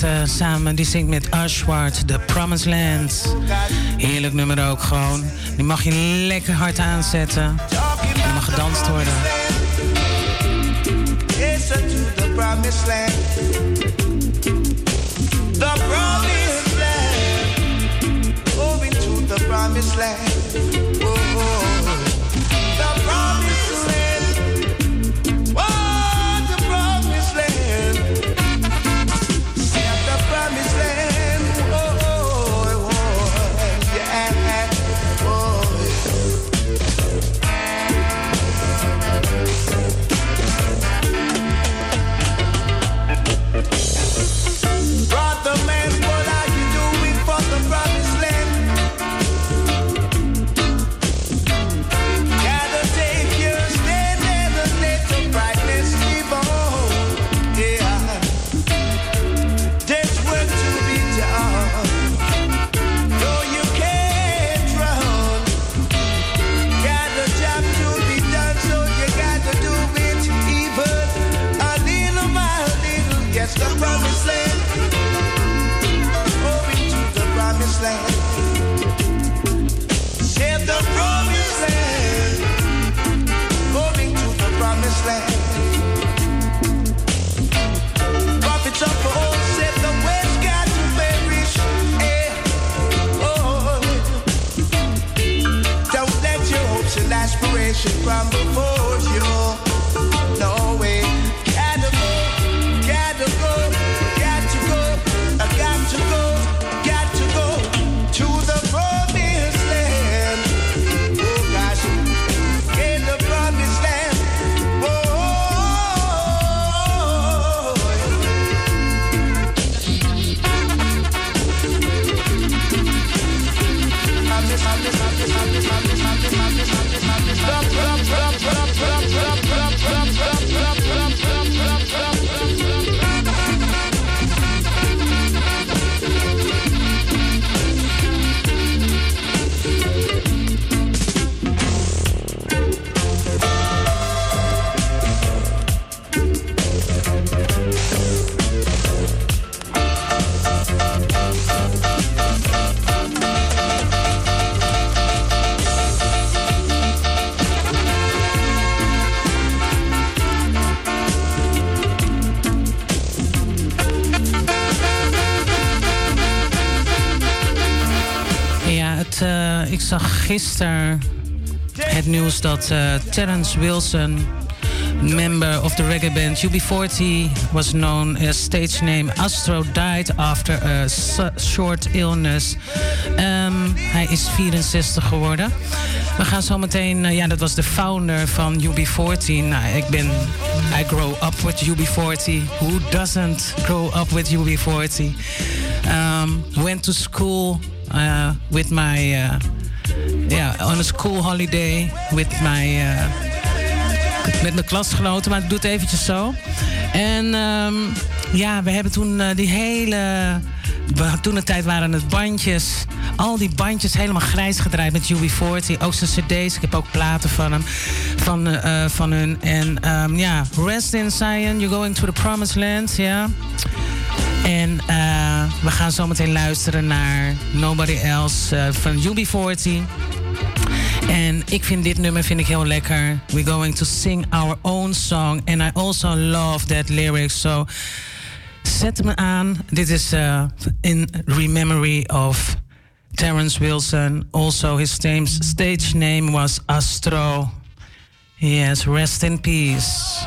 Speaker 7: Eh, samen. Die zingt met Ashwart, The Promised Land. Heerlijk nummer ook gewoon. Die mag je lekker hard aanzetten. En die mag gedanst worden.
Speaker 16: The promised land. The land. To the promised land.
Speaker 7: Gisteren het nieuws dat eh, Terence Wilson, member of the reggae band UB40, was known as stage name Astro, died after a short illness. Ehm, hij is 64 geworden. We gaan zo meteen, eh, ja, dat was de founder van UB40. Nou, ik ben, I grow up with UB40. Who doesn't grow up with UB40? Um, went to school uh, with my, yeah, on a school holiday with my, uh, met mijn klasgenoten, maar ik doe het eventjes zo. En ehm, ja, we hebben toen eh, die hele, toen de tijd waren het bandjes, al die bandjes helemaal grijs gedraaid met UB40. Ook cd's, ik heb ook platen van hem, van, eh, eh, van hun. En ehm, ja, Rest in Zion, You're Going to the Promised Land, ja. En eh, we gaan zo meteen luisteren naar Nobody Else eh, van UB40. En ik vind dit nummer vind ik heel lekker. We're going to sing our own song. And I also love that lyrics. So zet me aan. Dit is eh, in memory of Terence Wilson. Also his stage name was Astro. Yes, rest in peace.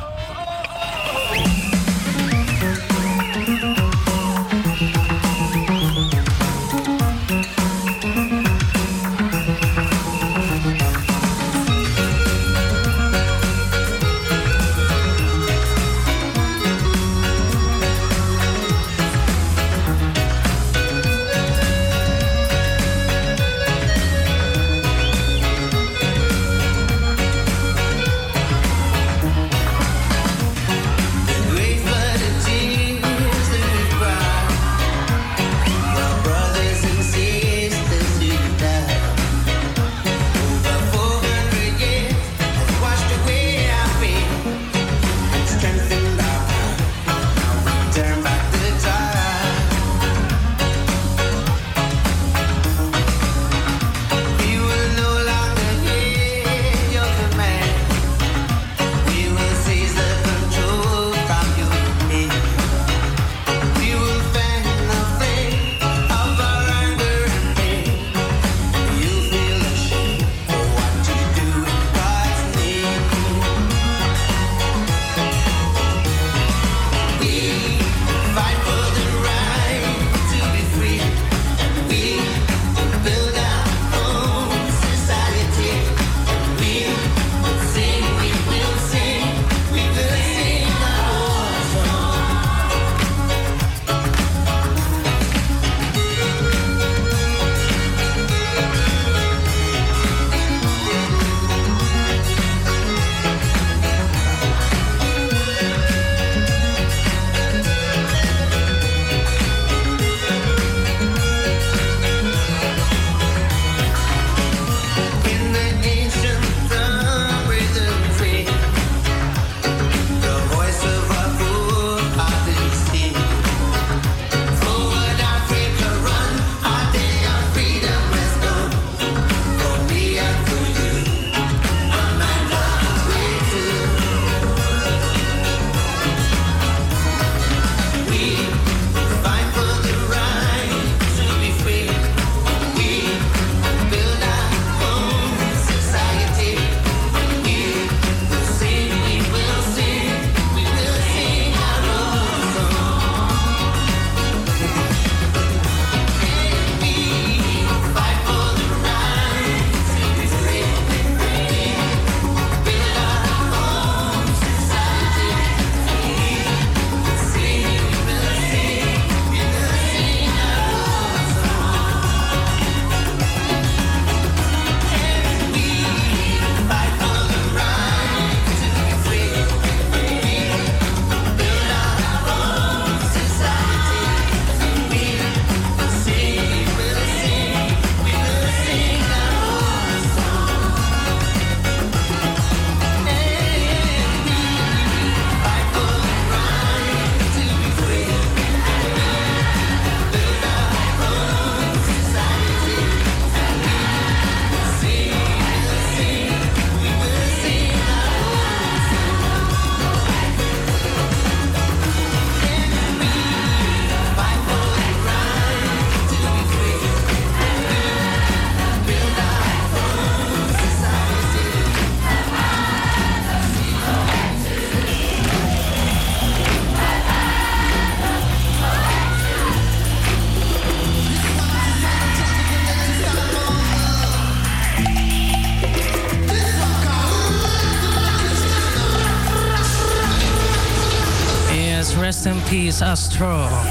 Speaker 7: Astro.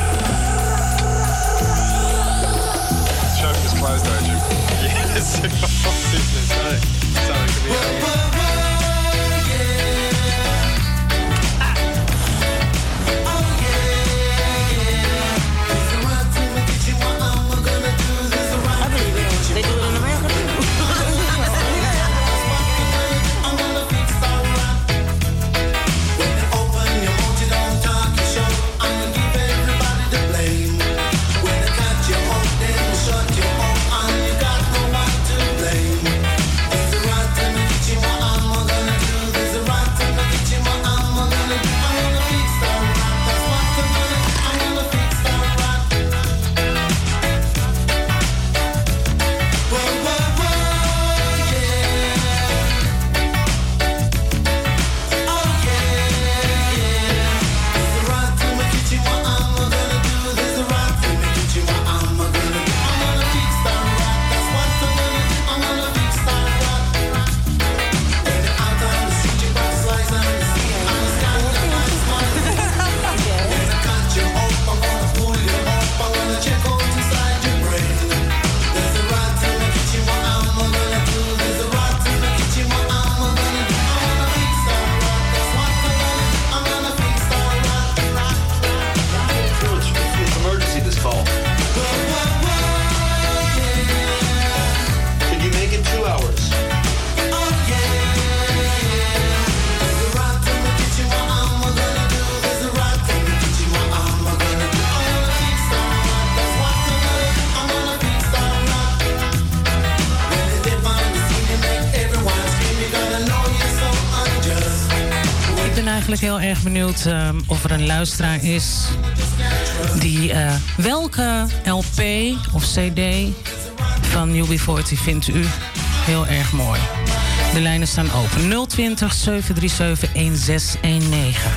Speaker 7: erg benieuwd ehm, of er een luisteraar is die eh, welke LP of CD van UB40 vindt u heel erg mooi. De lijnen staan open. 020 737 1619.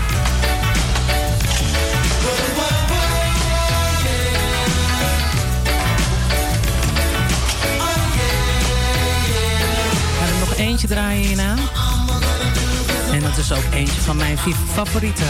Speaker 7: eentje draaien hierna. En dat is ook eentje van mijn favorieten.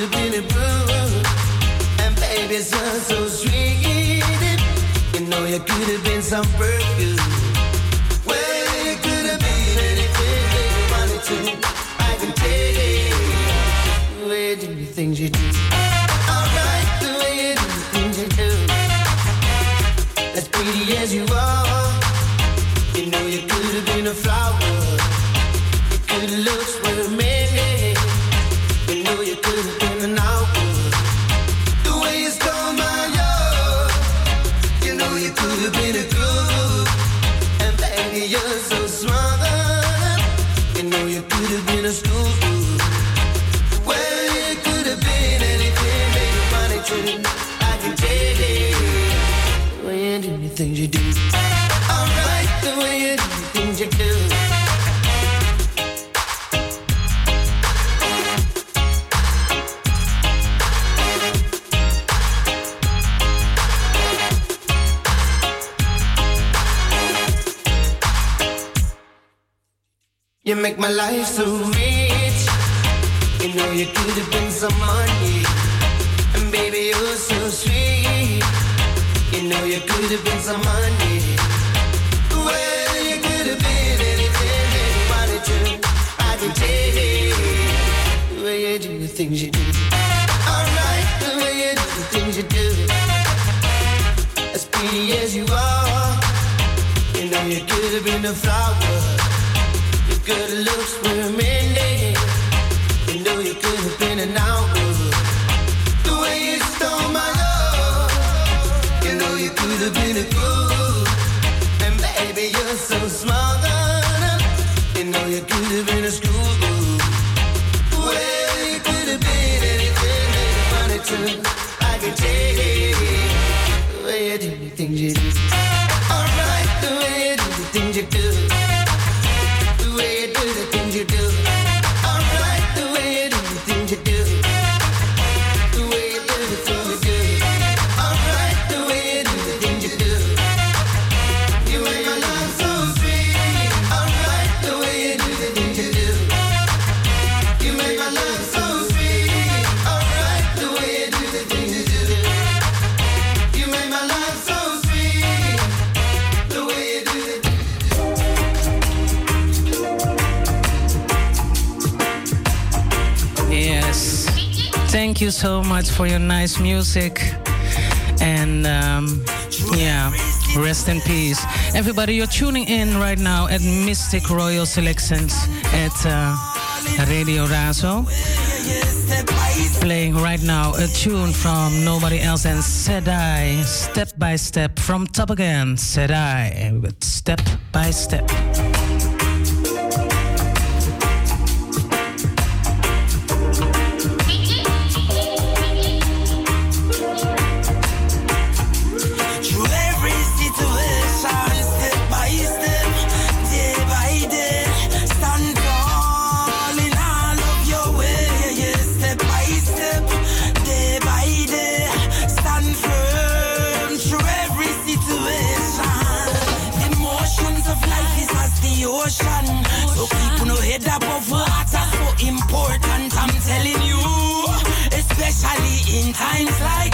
Speaker 16: you feeling blue? And baby, sounds so sweet. You know you could have been some perfume.
Speaker 7: Everybody, you're tuning in right now at Mystic Royal Selections at uh, Radio Razo. Playing right now a tune from nobody else than Sedai. Step by step from top again. Sedai with step by step.
Speaker 24: Especially in times like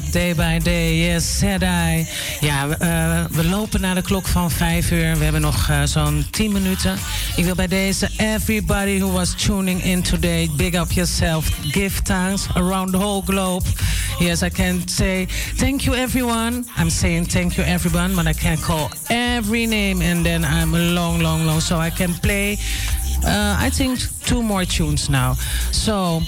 Speaker 24: day by day,
Speaker 7: yes, said I. Ja, we, eh, we lopen naar de klok van vijf uur. We hebben nog eh, zo'n 10 minuten. Ik wil bij deze everybody who was tuning in today, big up yourself, give thanks around the whole globe. Yes, I can say thank you everyone. I'm saying thank you everyone, but I can't call every name and then I'm long, long, long. So I can play, uh, I think, two more tunes now. So,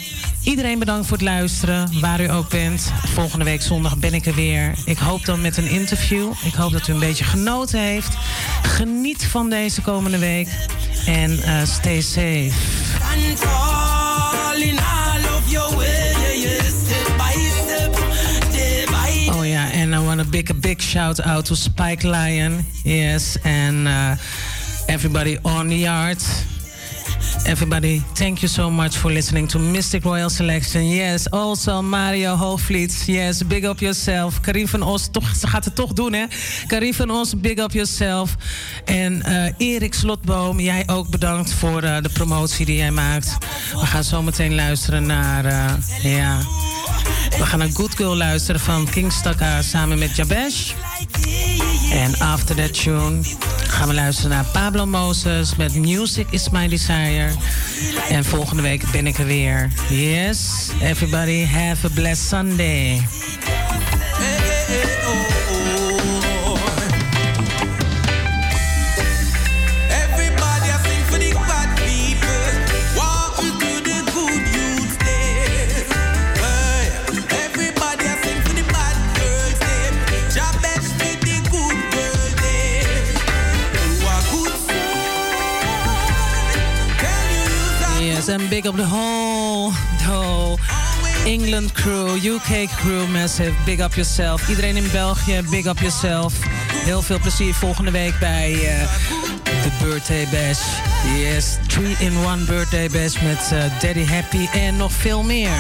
Speaker 7: Iedereen bedankt voor het luisteren, waar u ook bent. Volgende week zondag ben ik er weer. Ik hoop dan met een interview. Ik hoop dat u een beetje genoten heeft. Geniet van deze komende week. En eh, stay safe. Oh ja, en I want to big a big shout out to Spike Lion. Yes, and uh, everybody on the yard. Everybody, thank you so much for listening to Mystic Royal Selection. Yes, also Mario Hoofvliet. Yes, big up yourself. Karin van Os, toch, ze gaat het toch doen, hè? Karin van Os, big up yourself. En eh, Erik Slotboom, jij ook bedankt voor eh, de promotie die jij maakt. We gaan zo meteen luisteren naar, eh, ja... We gaan naar Good Girl luisteren van King Stakka samen met Jabesh. En after that tune gaan we luisteren naar Pablo Moses met Music is My Desire. En volgende week ben ik er weer. Yes, everybody have a blessed Sunday.
Speaker 8: Massive. Big up the whole, the whole England crew, UK crew, Massive. Big up yourself. Iedereen in België, big up yourself. Heel veel plezier volgende week bij uh, de Birthday Bash. Yes, 3-in-1 Birthday Bash met uh, Daddy Happy en nog veel meer.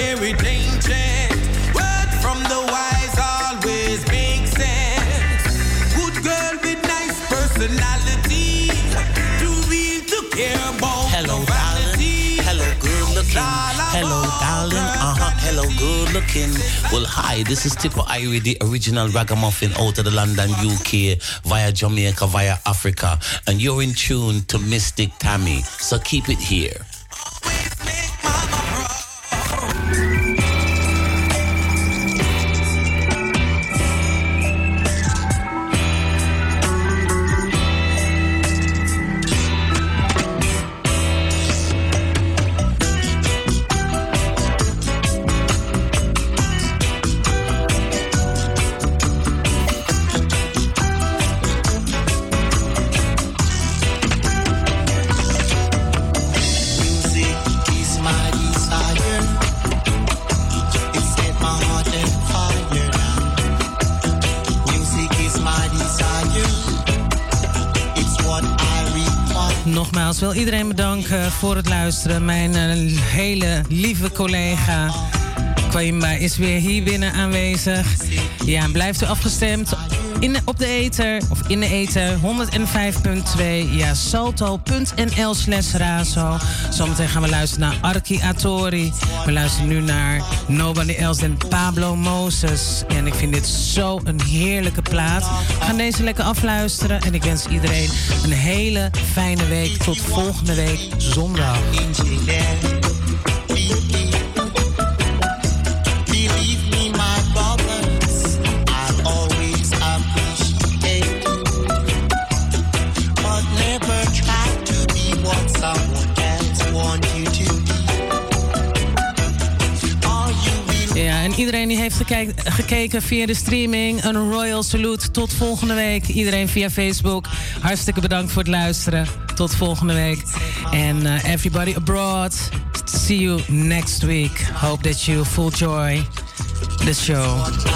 Speaker 25: Carry ancient. Word from the wise always makes sense. Good girl with nice personality. Too real to care about
Speaker 26: Hello, darling. Hello, good looking. Hello, darling. Uh huh. Hello, good looking. Well, hi. This is Tipo Irie, the original ragamuffin out of the London, UK, via Jamaica, via Africa, and you're in tune to Mystic Tammy. So keep it here.
Speaker 8: Iedereen bedanken voor het luisteren. Mijn eh, hele lieve collega Kwaimba is weer hier binnen aanwezig. Ja, blijft u afgestemd op de ether, of in de ether, 105.2, ja, salto.nl slash razo. Zometeen gaan we luisteren naar Arki Atori. We luisteren nu naar Nobody Else than Pablo Moses. En ik vind dit zo een heerlijke plaat. We gaan deze lekker afluisteren en ik wens iedereen een hele fijne week. Tot volgende week zondag. Heeft gekijk- gekeken via de streaming, een royal salute. Tot volgende week. Iedereen via Facebook, hartstikke bedankt voor het luisteren. Tot volgende week. En uh, everybody abroad, see you next week. Hope that you full joy the show.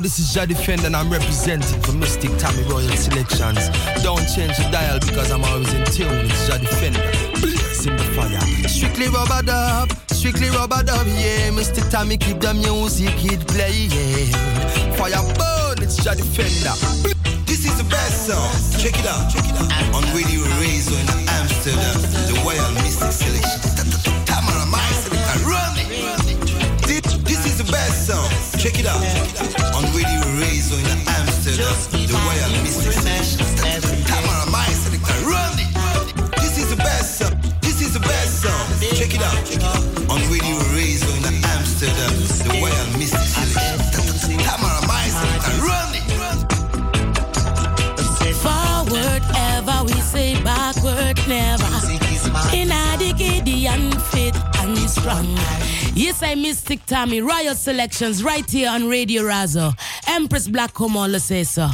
Speaker 27: This is Jaddy Fend and I'm representing for Mystic Tommy Royal Selections. Don't change the dial because I'm always in tune. It's Jaddy Fender. Blaze in the fire. Strictly rubber dub, strictly rubber dub, yeah. Mystic Tommy keep the music it playing. Fire burn, it's Jaddy Fender.
Speaker 15: This is the best song. Check it out. Check it out. On Radio Razor in Amsterdam. The Royal Mystic Selection. Tamara my selector. Run it. This is the best song. Check it out. Razor in Amsterdam. The Royal Mystic Selection. Tamara my selector. Run it. This is the best song. This is the best song. Check it out. On Radio Razor in Amsterdam. The Royal Mystic Selection. Tamara selector. Run it.
Speaker 3: Forward ever, we say backward never. Yes, I Mystic Tommy, Royal Selections, right here on Radio Razo. Empress Black Commander say so.